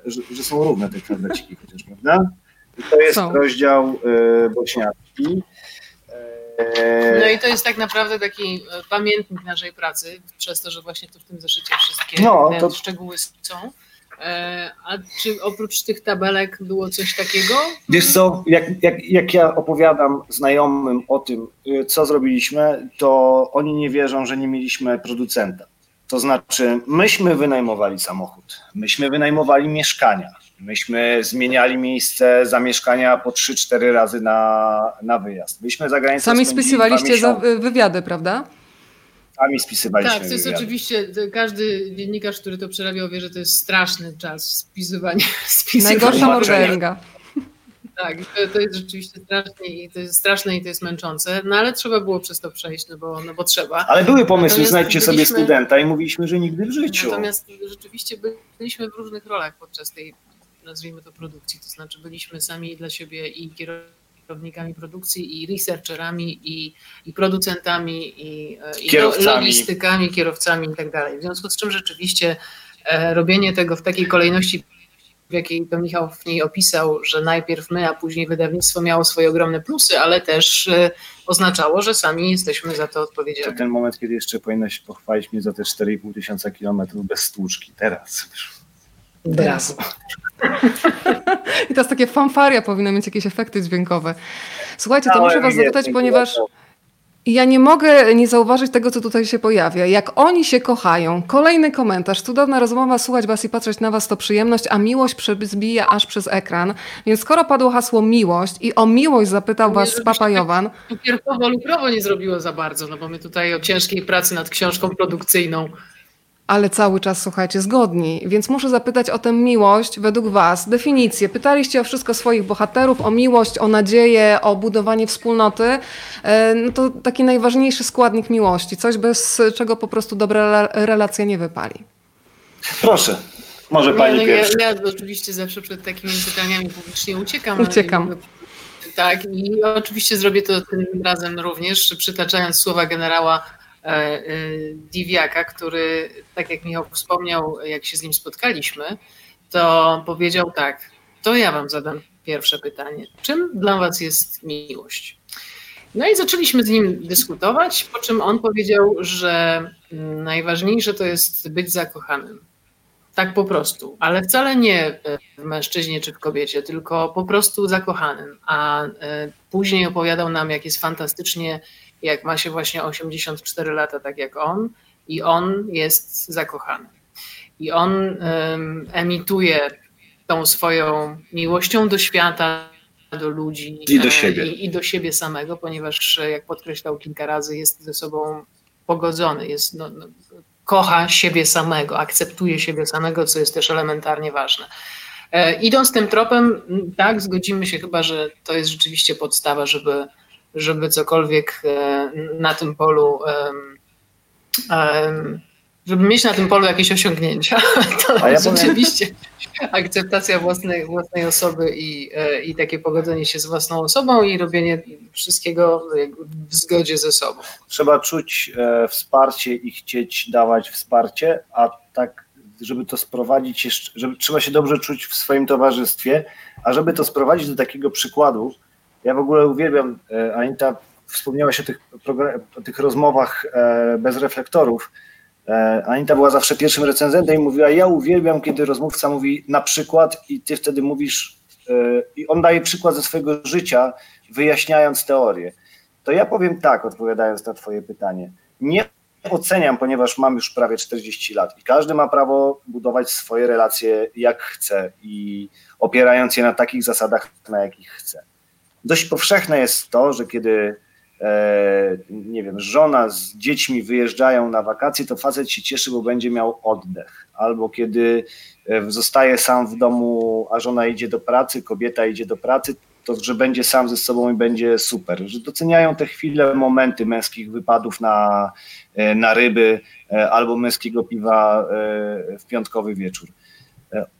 że, że są równe te kwadraciki chociaż, prawda? I to jest są. rozdział e, bośniacki. E, no i to jest tak naprawdę taki pamiętnik naszej pracy, przez to, że właśnie tu w tym zeszycie wszystkie no, to... szczegóły są. A czy oprócz tych tabelek było coś takiego? Wiesz co, jak, jak, jak ja opowiadam znajomym o tym, co zrobiliśmy, to oni nie wierzą, że nie mieliśmy producenta. To znaczy, myśmy wynajmowali samochód, myśmy wynajmowali mieszkania, myśmy zmieniali miejsce zamieszkania po 3-4 razy na, na wyjazd. Myśmy za granicą Sami spisywaliście za wywiady, prawda? Sami spisywaliśmy Tak, to jest wywiady. oczywiście, każdy dziennikarz, który to przerabiał, wie, że to jest straszny czas spisywania. spisywania Najgorsza morderga. Tak, to, to, jest rzeczywiście straszne i to jest straszne i to jest męczące, no ale trzeba było przez to przejść, no bo, no bo trzeba. Ale były pomysły, natomiast znajdźcie byliśmy, sobie studenta i mówiliśmy, że nigdy w życiu. Natomiast rzeczywiście byliśmy w różnych rolach podczas tej, nazwijmy to, produkcji, to znaczy byliśmy sami dla siebie i kierownikami produkcji, i researcherami, i, i producentami, i, i logistykami, kierowcami i tak dalej. W związku z czym rzeczywiście e, robienie tego w takiej kolejności jakiej to Michał w niej opisał, że najpierw my, a później wydawnictwo miało swoje ogromne plusy, ale też e, oznaczało, że sami jesteśmy za to odpowiedzialni. To ten moment, kiedy jeszcze powinnaś pochwalić mnie za te 4,5 tysiąca kilometrów bez stłuczki. Teraz. Teraz. I teraz takie fanfaria powinny mieć jakieś efekty dźwiękowe. Słuchajcie, to muszę was zapytać, ponieważ... Ja nie mogę nie zauważyć tego, co tutaj się pojawia. Jak oni się kochają. Kolejny komentarz. Cudowna rozmowa, słuchać was i patrzeć na was to przyjemność, a miłość przebija aż przez ekran. Więc skoro padło hasło miłość i o miłość zapytał was Papa Jowan. Cukierkowo lukrowo nie zrobiło za bardzo, no bo my tutaj o ciężkiej pracy nad książką produkcyjną ale cały czas słuchajcie zgodni. Więc muszę zapytać o tę miłość według Was. Definicję. Pytaliście o wszystko swoich bohaterów, o miłość, o nadzieję, o budowanie wspólnoty. E, no to taki najważniejszy składnik miłości. Coś, bez czego po prostu dobra relacja nie wypali. Proszę. Może pani no, ja, ja, oczywiście zawsze przed takimi pytaniami publicznie uciekam. Uciekam. Tak, i oczywiście zrobię to tym razem również, przytaczając słowa generała Diwiaka, który, tak jak Michał wspomniał, jak się z nim spotkaliśmy, to powiedział tak, to ja wam zadam pierwsze pytanie. Czym dla was jest miłość? No i zaczęliśmy z nim dyskutować, po czym on powiedział, że najważniejsze to jest być zakochanym. Tak po prostu, ale wcale nie w mężczyźnie czy w kobiecie, tylko po prostu zakochanym. A e, później opowiadał nam, jak jest fantastycznie, jak ma się właśnie 84 lata, tak jak on, i on jest zakochany. I on um, emituje tą swoją miłością do świata, do ludzi i do siebie, i, i do siebie samego, ponieważ, jak podkreślał kilka razy, jest ze sobą pogodzony, jest, no, no, kocha siebie samego, akceptuje siebie samego, co jest też elementarnie ważne. E, idąc tym tropem, tak, zgodzimy się chyba, że to jest rzeczywiście podstawa, żeby, żeby cokolwiek e, na tym polu, żeby mieć na tym polu jakieś osiągnięcia. To ja rzeczywiście akceptacja własnej, własnej osoby i, e, i takie pogodzenie się z własną osobą i robienie wszystkiego w zgodzie ze sobą. Trzeba czuć e, wsparcie i chcieć dawać wsparcie, a tak, żeby to sprowadzić żeby trzeba się dobrze czuć w swoim towarzystwie, a żeby to sprowadzić do takiego przykładu, ja w ogóle uwielbiam, e, Anita wspomniałaś o tych, o tych rozmowach bez reflektorów, E, Anita była zawsze pierwszym recenzentem i mówiła, ja uwielbiam, kiedy rozmówca mówi na przykład i ty wtedy mówisz, e, i on daje przykład ze swojego życia, wyjaśniając teorię. To ja powiem tak, odpowiadając na twoje pytanie. Nie oceniam, ponieważ mam już prawie 40 lat i każdy ma prawo budować swoje relacje jak chce i opierając je na takich zasadach, na jakich chce. Dość powszechne jest to, że kiedy E, nie wiem, żona z dziećmi wyjeżdżają na wakacje, to facet się cieszy, bo będzie miał oddech. Albo kiedy e, zostaje sam w domu, a żona idzie do pracy, kobieta idzie do pracy, to że będzie sam ze sobą i będzie super. Że doceniają te chwile, momenty męskich wypadów na, e, na ryby albo męskiego piwa w piątkowy wieczór.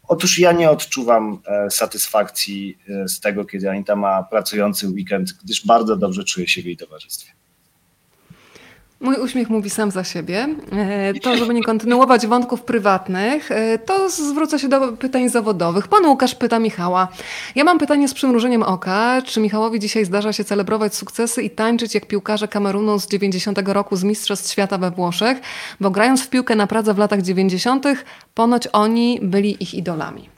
Otóż ja nie odczuwam e, satysfakcji e, z tego, kiedy Anita ma pracujący weekend, gdyż bardzo dobrze czuję się w jej towarzystwie. Mój uśmiech mówi sam za siebie. E, to, żeby nie kontynuować wątków prywatnych, e, to zwrócę się do pytań zawodowych. Pan Łukasz pyta Michała. Ja mam pytanie z przymrużeniem oka. Czy Michałowi dzisiaj zdarza się celebrować sukcesy i tańczyć jak piłkarze Kamerunu z 90 roku z Mistrzostw Świata we Włoszech? Bo grając w piłkę na Pradze w latach 90., ponoć oni byli ich idolami.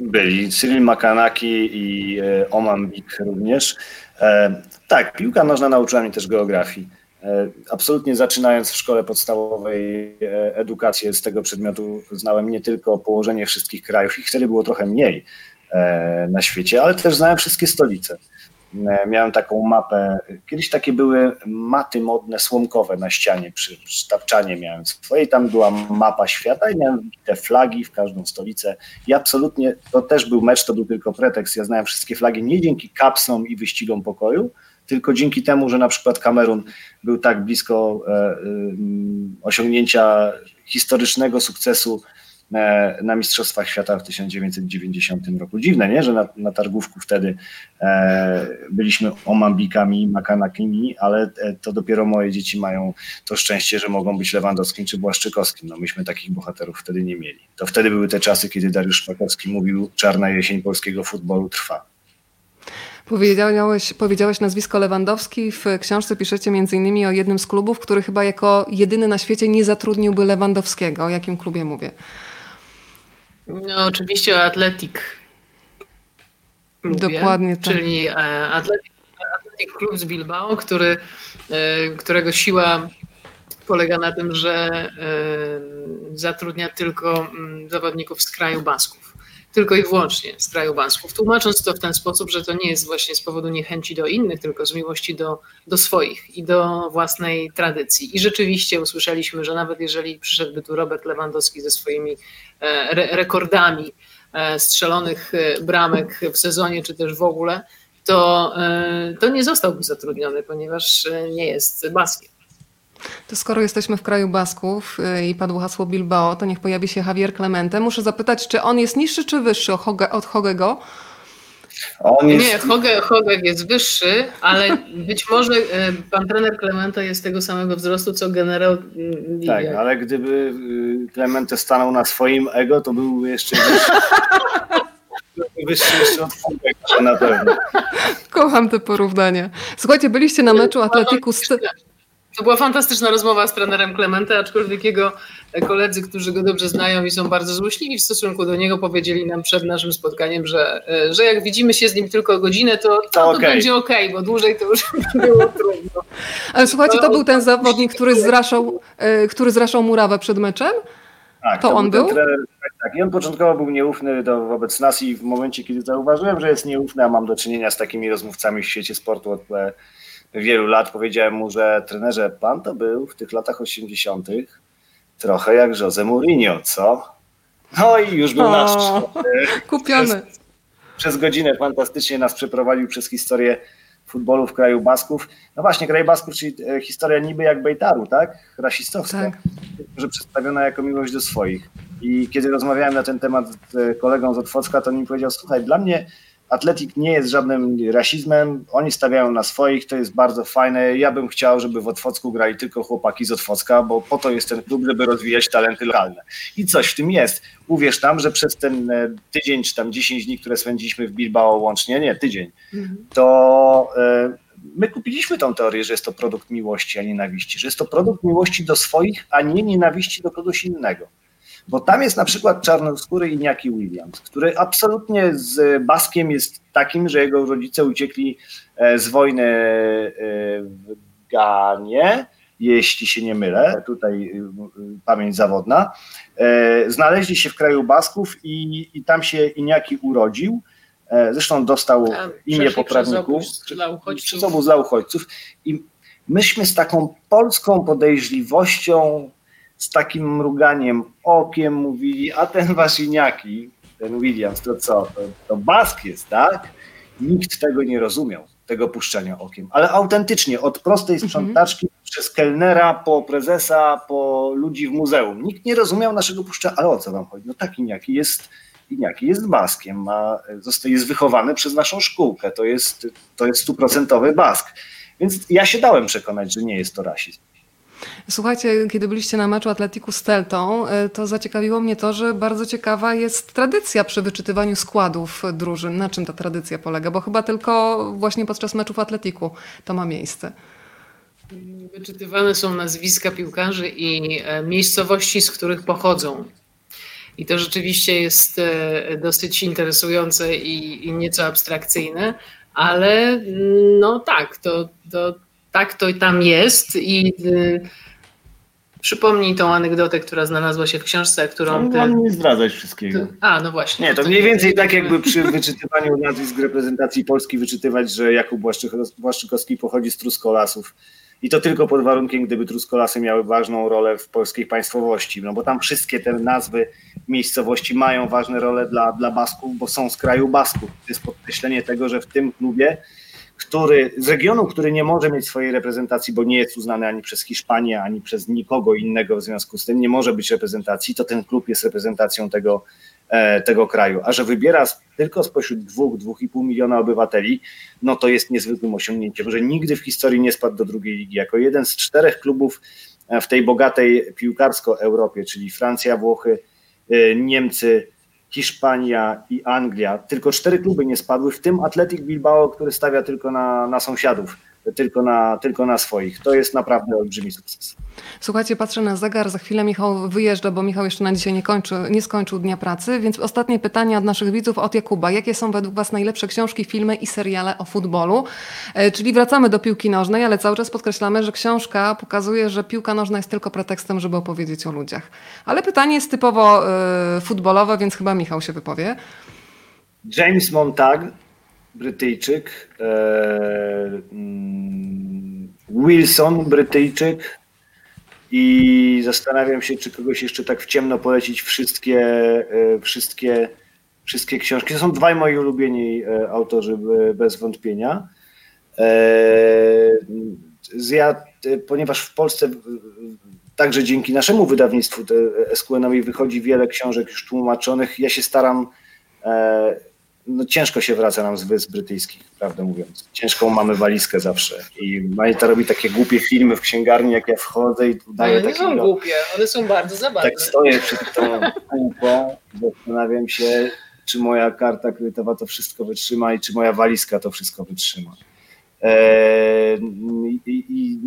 Byli. Cyril Makanaki i e, Oman Bik również. tak, piłka nożna nauczyła mnie też geografii absolutnie zaczynając w szkole podstawowej e, edukację z tego przedmiotu znałem nie tylko położenie wszystkich krajów, ich wtedy było trochę mniej e, na świecie, ale też znałem wszystkie stolice. Miałem taką mapę, kiedyś takie były maty modne, słomkowe na ścianie, przy, przy tapczanie miałem swoje tam była mapa świata i miałem te flagi w każdą stolicę. I absolutnie, to też był mecz, to był tylko pretekst, ja znałem wszystkie flagi nie dzięki kapsom i wyścigom pokoju, tylko dzięki temu, że na przykład Kamerun był tak blisko e, e, osiągnięcia historycznego sukcesu e, na Mistrzostwach Świata w 1990 roku. Dziwne, nie? że na, na targówku wtedy byliśmy omambikami, makanakimi, ale to dopiero moje dzieci mają to szczęście, że mogą być Lewandowskim czy Błaszczykowskim. No myśmy takich bohaterów wtedy nie mieli. To wtedy były te czasy, kiedy Dariusz Szpakowski mówił czarna jesień polskiego futbolu trwa. Powiedziałeś, powiedziałeś nazwisko Lewandowski. W książce piszecie m.in. o jednym z klubów, który chyba jako jedyny na świecie nie zatrudniłby Lewandowskiego. O jakim klubie mówię? No, oczywiście o Atletic. Klubie, Dokładnie tak. Czyli e, Atletic Klub z Bilbao, który, e, którego siła polega na tym, że e, zatrudnia tylko mm, zawodników z kraju Basków tylko i wyłącznie z kraju Basków, tłumacząc to w ten sposób, że to nie jest właśnie z powodu niechęci do innych, tylko z miłości do, do swoich i do własnej tradycji. I rzeczywiście usłyszeliśmy, że nawet jeżeli przyszedłby tu Robert Lewandowski ze swoimi e, re rekordami e, strzelonych e, bramek w sezonie, czy też w ogóle, to, to nie zostałby zatrudniony, ponieważ nie jest Baskiem. To skoro jesteśmy w kraju Basków y, i padło hasło Bilbao, to niech pojawi się Javier Clemente. Muszę zapytać, czy on jest niższy czy wyższy od Hogego? Jest... Nie, Hogeg, Hogeg jest wyższy, ale być może e, pan trener Clemente jest tego samego wzrostu, co generał Livia. Tak, ale gdyby Clemente stanął na swoim ego, to byłby jeszcze wyższy. wyższy jeszcze od Hogega na pewno. Kocham te porównania. Słuchajcie, byliście na meczu Atletiku... z. To była fantastyczna rozmowa z trenerem Clemente, aczkolwiek jego koledzy, którzy go dobrze znają i są bardzo złośliwi w stosunku do niego, powiedzieli nam przed naszym spotkaniem, że, e, że jak widzimy się z nim tylko godzinę, to, to, to okay. będzie ok, bo dłużej to już było trudno. Ale słuchajcie, to był ten zawodnik, który zraszał, e, który zraszał murawę przed meczem? Tak, to, to on był? Trener, tak, i on początkowo był nieufny do, wobec nas i w momencie, kiedy zauważyłem, że jest nieufny, a mam do czynienia z takimi rozmówcami w świecie sportu od wielu lat powiedziałem mu, że trenerze, pan to był w tych latach 80. trochę jak Jose Mourinho, co? No i już był o, nasz. Kupiony. Przez, przez godzinę fantastycznie nas przeprowadził przez historię futbolu w kraju Basków. No właśnie, kraj Basków, czyli e, historia niby jak Bejtaru, tak? Rasistowska, tak. że przedstawiona jako miłość do swoich. I kiedy rozmawiałem na ten temat z e, kolegą z Otwocka, to on mi powiedział, słuchaj, dla mnie Atletik nie jest żadnym rasizmem, oni stawiają na swoich, to jest bardzo fajne. Ja bym chciał, żeby w Otwocku grali tylko chłopaki z Otwocka, bo po to jest ten klub, żeby rozwijać talenty lokalne. I coś w tym jest. Uwierz tam, że przez ten e, tydzień czy tam 10 dni, które spędziliśmy w Bilbao łącznie, nie, tydzień, mhm. to e, my kupiliśmy tą teorię, że jest to produkt miłości, a nienawiści, że jest to produkt miłości do swoich, a nie nienawiści do kogoś innego. Bo tam jest na przykład czarnoskóry Iniaki Williams, który absolutnie z Baskiem jest takim, że jego rodzice uciekli e, z wojny e, w Ganie, jeśli się nie mylę, tutaj e, pamięć zawodna. Znaleźli się w kraju Basków i, i tam się Iniaki urodził. Zresztą dostał imię poprawników przez obóz dla uchodźców. I myśmy z taką polską podejrzliwością z takim mruganiem okiem mówili, a ten Waszyniaki, ten Williams, to co, to, to Bask jest, tak? Nikt tego nie rozumiał, tego puszczania okiem, ale autentycznie, od prostej mhm. sprzątaczki mhm. przez kelnera, po prezesa, po ludzi w muzeum. Nikt nie rozumiał naszego puszczania, ale o co wam chodzi? No tak Iniaki jest, Iniaki jest Baskiem, ma, zostaje, jest wychowany przez naszą szkółkę, to jest, to jest stuprocentowy Bask. Więc ja się dałem przekonać, że nie jest to rasizm. Słuchajcie, kiedy byliście na meczu Atletiku z Teltą, e, to zaciekawiło mnie to, że bardzo ciekawa jest tradycja przy wyczytywaniu składów drużyn. Na czym ta tradycja polega? Bo chyba tylko właśnie podczas meczów Atletiku to ma miejsce. Wyczytywane są nazwiska piłkarzy i e, miejscowości, z których pochodzą. I to rzeczywiście jest e, dosyć interesujące i, nieco abstrakcyjne, ale no tak, to, to tak to tam jest i y, przypomnij tą anegdotę, która znalazła się w książce, którą no, ty... Mam nie zdradzać wszystkiego. A, no właśnie. Nie, to mniej więcej tak jakby przy wyczytywaniu nazwisk reprezentacji Polski wyczytywać, że Jakub Błaszczykowski pochodzi z Truskolasów. I to tylko pod warunkiem, gdyby Truskolasy miały ważną rolę w polskiej państwowości, no bo tam wszystkie te nazwy miejscowości mają ważne role dla, dla Basków, bo są z kraju Basków. To jest podkreślenie tego, że w tym klubie który, z regionu, który nie może mieć swojej reprezentacji, bo nie jest uznany ani przez Hiszpanię, ani przez nikogo innego w związku z tym, nie może być reprezentacji, to ten klub jest reprezentacją tego, e, tego kraju. A że wybiera tylko spośród dwóch, dwóch i pół miliona obywateli, no to jest niezwykłym osiągnięciem, że nigdy w historii nie spadł do drugiej ligi. Jako jeden z czterech klubów e, w tej bogatej piłkarsko Europie, czyli Francja, Włochy, e, Niemcy, Hiszpania i Anglia. Tylko cztery kluby nie spadły, w tym Atletic Bilbao, który stawia tylko na, na sąsiadów tylko na, tylko na swoich. To jest naprawdę olbrzymi sukces. Słuchajcie, patrzę na zegar, za chwilę Michał wyjeżdża, bo Michał jeszcze na dzisiaj nie, kończy, nie skończył dnia pracy, więc ostatnie pytanie od naszych widzów, od Jakuba. Jakie są według Was najlepsze książki, filmy i seriale o futbolu? E, czyli wracamy do piłki nożnej, ale cały czas podkreślamy, że książka pokazuje, że piłka nożna jest tylko pretekstem, żeby opowiedzieć o ludziach. Ale pytanie jest typowo y, futbolowe, więc chyba Michał się wypowie. James Montag Brytyjczyk, e, mm, Wilson, Brytyjczyk i zastanawiam się, czy kogoś jeszcze tak w ciemno polecić wszystkie, e, wszystkie, wszystkie książki. To są dwaj moi ulubieni e, autorzy bez wątpienia. Ja ponieważ w Polsce także dzięki naszemu wydawnictwu SQN wychodzi wiele książek już tłumaczonych, ja się staram no ciężko się wraca nam z Wysp Brytyjskich, prawdę mówiąc. Ciężką mamy walizkę zawsze. I Majta robi takie głupie filmy w księgarni, jak ja wchodzę i daję takie... nie są głupie, one są bardzo zabawne. Tak stoję przed tą półką zastanawiam się, czy moja karta kredytowa to wszystko wytrzyma i czy moja walizka to wszystko wytrzyma. Eee, i, i,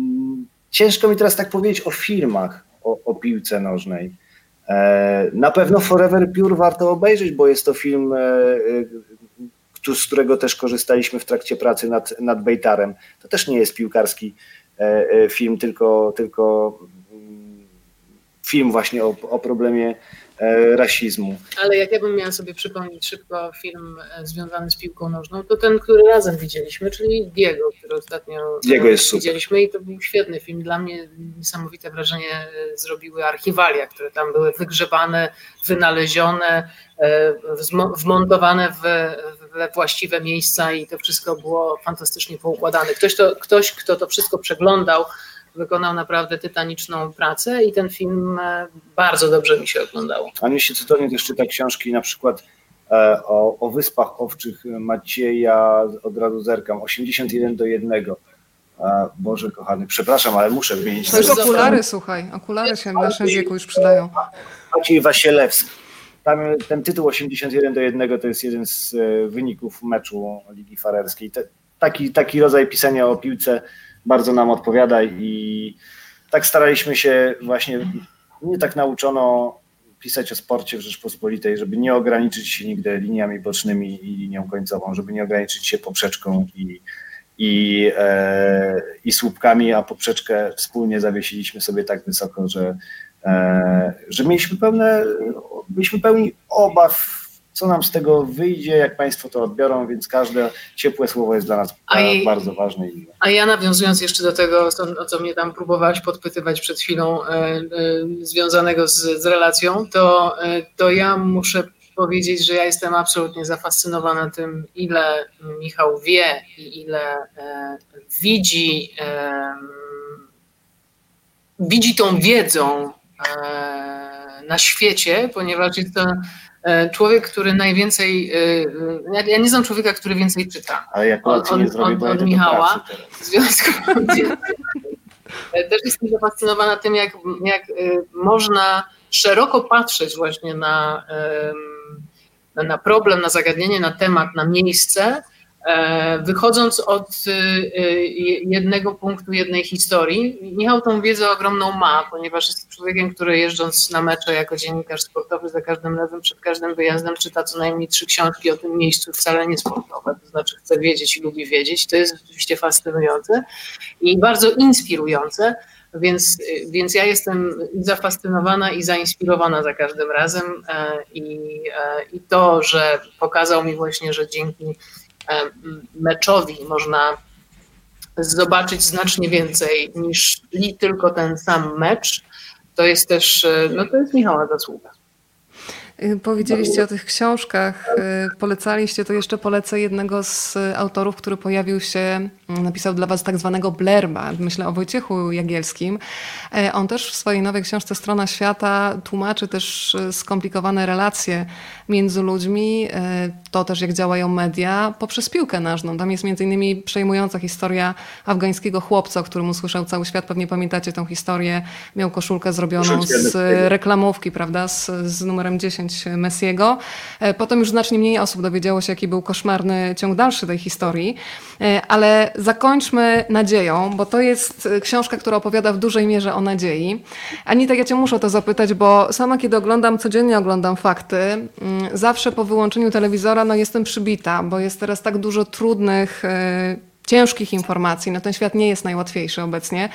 ciężko mi teraz tak powiedzieć o filmach, o, o piłce nożnej. E, na pewno Forever Pure warto obejrzeć, bo jest to film, e, e, z którego też korzystaliśmy w trakcie pracy nad, nad Bejtarem. To też nie jest piłkarski film, tylko, tylko mm, film właśnie o, o problemie rasizmu. Ale jak ja bym miała sobie przypomnieć szybko film e, związany z piłką nożną, to ten, który razem widzieliśmy, czyli Diego, który ostatnio Diego jest widzieliśmy i to był świetny film. Dla mnie niesamowite wrażenie e, zrobiły archiwalia, które tam były wygrzebane, wynalezione, wmontowane we właściwe miejsca i to wszystko było fantastycznie poukładane. Ktoś, to, ktoś kto to wszystko przeglądał, wykonał naprawdę tytaniczną pracę i ten film e, bardzo dobrze mi się oglądało. A mi się cudownie też czyta książki na przykład e, o, o Wyspach Owczych Macieja, od razu zerkam, 81 do 1. Boże kochany, przepraszam, ale muszę wymienić. To już okulary, słuchaj, okulary się w naszym wieku już przydają. Maciej Wasielewski. Tam, ten tytuł 81 do 1 to jest jeden z e, wyników meczu Ligi Farerskiej. Te, taki, taki rodzaj pisania o piłce bardzo nam odpowiada i tak staraliśmy się właśnie, nie tak nauczono pisać o sporcie w Rzeczpospolitej, żeby nie ograniczyć się nigdy liniami bocznymi i linią końcową, żeby nie ograniczyć się poprzeczką i, i, e, i słupkami, a poprzeczkę wspólnie zawiesiliśmy sobie tak wysoko, że, e, że mieliśmy pełne, byliśmy pełni obaw co nam z tego wyjdzie, jak Państwo to odbiorą, więc każde ciepłe słowo jest dla nas i, bardzo ważne. A ja nawiązując jeszcze do tego, o co mnie tam próbowałaś podpytywać przed chwilą, e, e, związanego z, z relacją, to, e, to ja muszę powiedzieć, że ja jestem absolutnie zafascynowana tym, ile Michał wie i ile widzi, widzi tą wiedzą na świecie, ponieważ jest to E, człowiek, który najwięcej. E, ja nie znam człowieka, który więcej czyta. Ale jak on, nie zrobię, od, od Michała. W związku e, też jestem zafascynowana tym, jak, jak można szeroko patrzeć właśnie na, na problem, na zagadnienie, na temat, na miejsce E, wychodząc od y, jednego punktu, jednej historii, Michał tą wiedzę ogromną ma, ponieważ jest człowiekiem, który jeżdżąc na mecze jako dziennikarz sportowy, za każdym razem, przed każdym wyjazdem czyta co najmniej trzy książki o tym miejscu, wcale nie sportowe, to znaczy chce wiedzieć i lubi wiedzieć. To jest rzeczywiście fascynujące i bardzo inspirujące. Więc, więc ja jestem zafascynowana i zainspirowana za każdym razem. E, I, e, I to, że pokazał mi właśnie, że dzięki E, meczowi można zobaczyć znacznie więcej niż tylko ten sam mecz, to jest też, e, no to jest Michała zasługa. Y, powiedzieliście o tych książkach, y, polecaliście, to jeszcze polecę jednego z autorów, który pojawił się, mm, napisał dla was tak zwanego blerba, myślę o Wojciechu Jagielskim. E, on też w swojej nowej książce Strona Świata tłumaczy też y, skomplikowane relacje między ludźmi, e, to też jak działają media, poprzez piłkę nożną. Tam jest między innymi przejmująca historia afgańskiego chłopca, o którym usłyszał cały świat. Pewnie pamiętacie tę historię. Miał koszulkę zrobioną z reklamówki, prawda, z, z numerem 10 Messiego. E, potem już znacznie mniej osób dowiedziało się, jaki był koszmarny ciąg dalszy tej historii. E, ale zakończmy nadzieją, bo to jest książka, która opowiada w dużej mierze o nadziei. Anita, ja cię muszę o to zapytać, bo sama kiedy oglądam, codziennie oglądam fakty, mm, zawsze po wyłączeniu telewizora no jestem przybita, bo jest teraz tak dużo trudnych e, ciężkich informacji. No ten świat nie jest najłatwiejszy obecnie.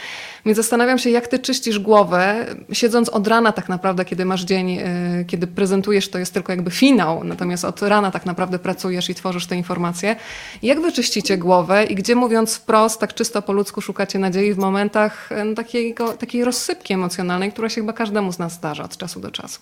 Więc zastanawiam się, jak ty czyścisz głowę, siedząc od rana tak naprawdę, kiedy masz dzień, yy, kiedy prezentujesz, to jest tylko jakby finał, natomiast od rana tak naprawdę pracujesz i tworzysz te informacje. Jak wy czyścicie głowę i gdzie mówiąc wprost, tak czysto po ludzku szukacie nadziei w momentach no, takiego, takiej rozsypki emocjonalnej, która się chyba każdemu z nas zdarza od czasu do czasu?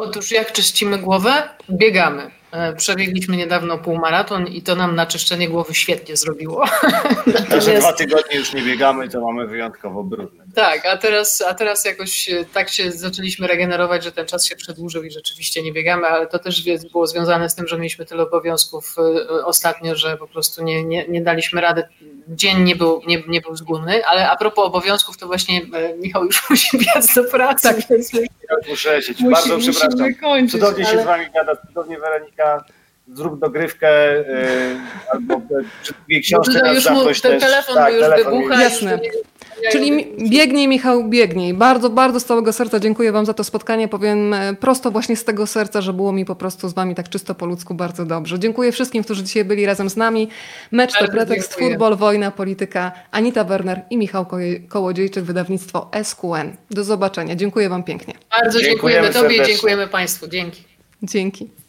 Otóż jak czyścimy głowę? Biegamy. E, przebiegliśmy niedawno półmaraton i to nam na czyszczenie głowy świetnie zrobiło. Natomiast... dwa tygodnie już nie biegamy, to mamy wyjątkowo brudne. Tak, a teraz, a teraz jakoś tak się zaczęliśmy regenerować, że ten czas się przedłużył i rzeczywiście nie biegamy, ale to też było związane z tym, że mieliśmy tyle obowiązków e, ostatnio, że po prostu nie, nie, nie daliśmy rady. Dzień nie był, nie, nie był zgłodny, ale a propos obowiązków, to właśnie e, Michał już musi biec do pracy. Tak. Więc muszę lecieć. Bardzo przepraszam. Kończyć, cudownie ale... się z wami gada, cudownie Weronika zrób dogrywkę yy, albo przy drugiej no, już mu, ten też, telefon tak, już telefon wybucha. Jasne. Czyli biegnij Michał, biegnij. Bardzo, bardzo z całego serca dziękuję Wam za to spotkanie. Powiem e, prosto właśnie z tego serca, że było mi po prostu z Wami tak czysto po ludzku bardzo dobrze. Dziękuję wszystkim, którzy dzisiaj byli razem z nami. Mecz bardzo to pretekst, dziękuję. futbol, wojna, polityka. Anita Werner i Michał Kołodziejczyk, wydawnictwo SQN. Do zobaczenia. Dziękuję Wam pięknie. Bardzo dziękujemy, dziękujemy Tobie i dziękujemy Państwu. Dzięki. Dzięki.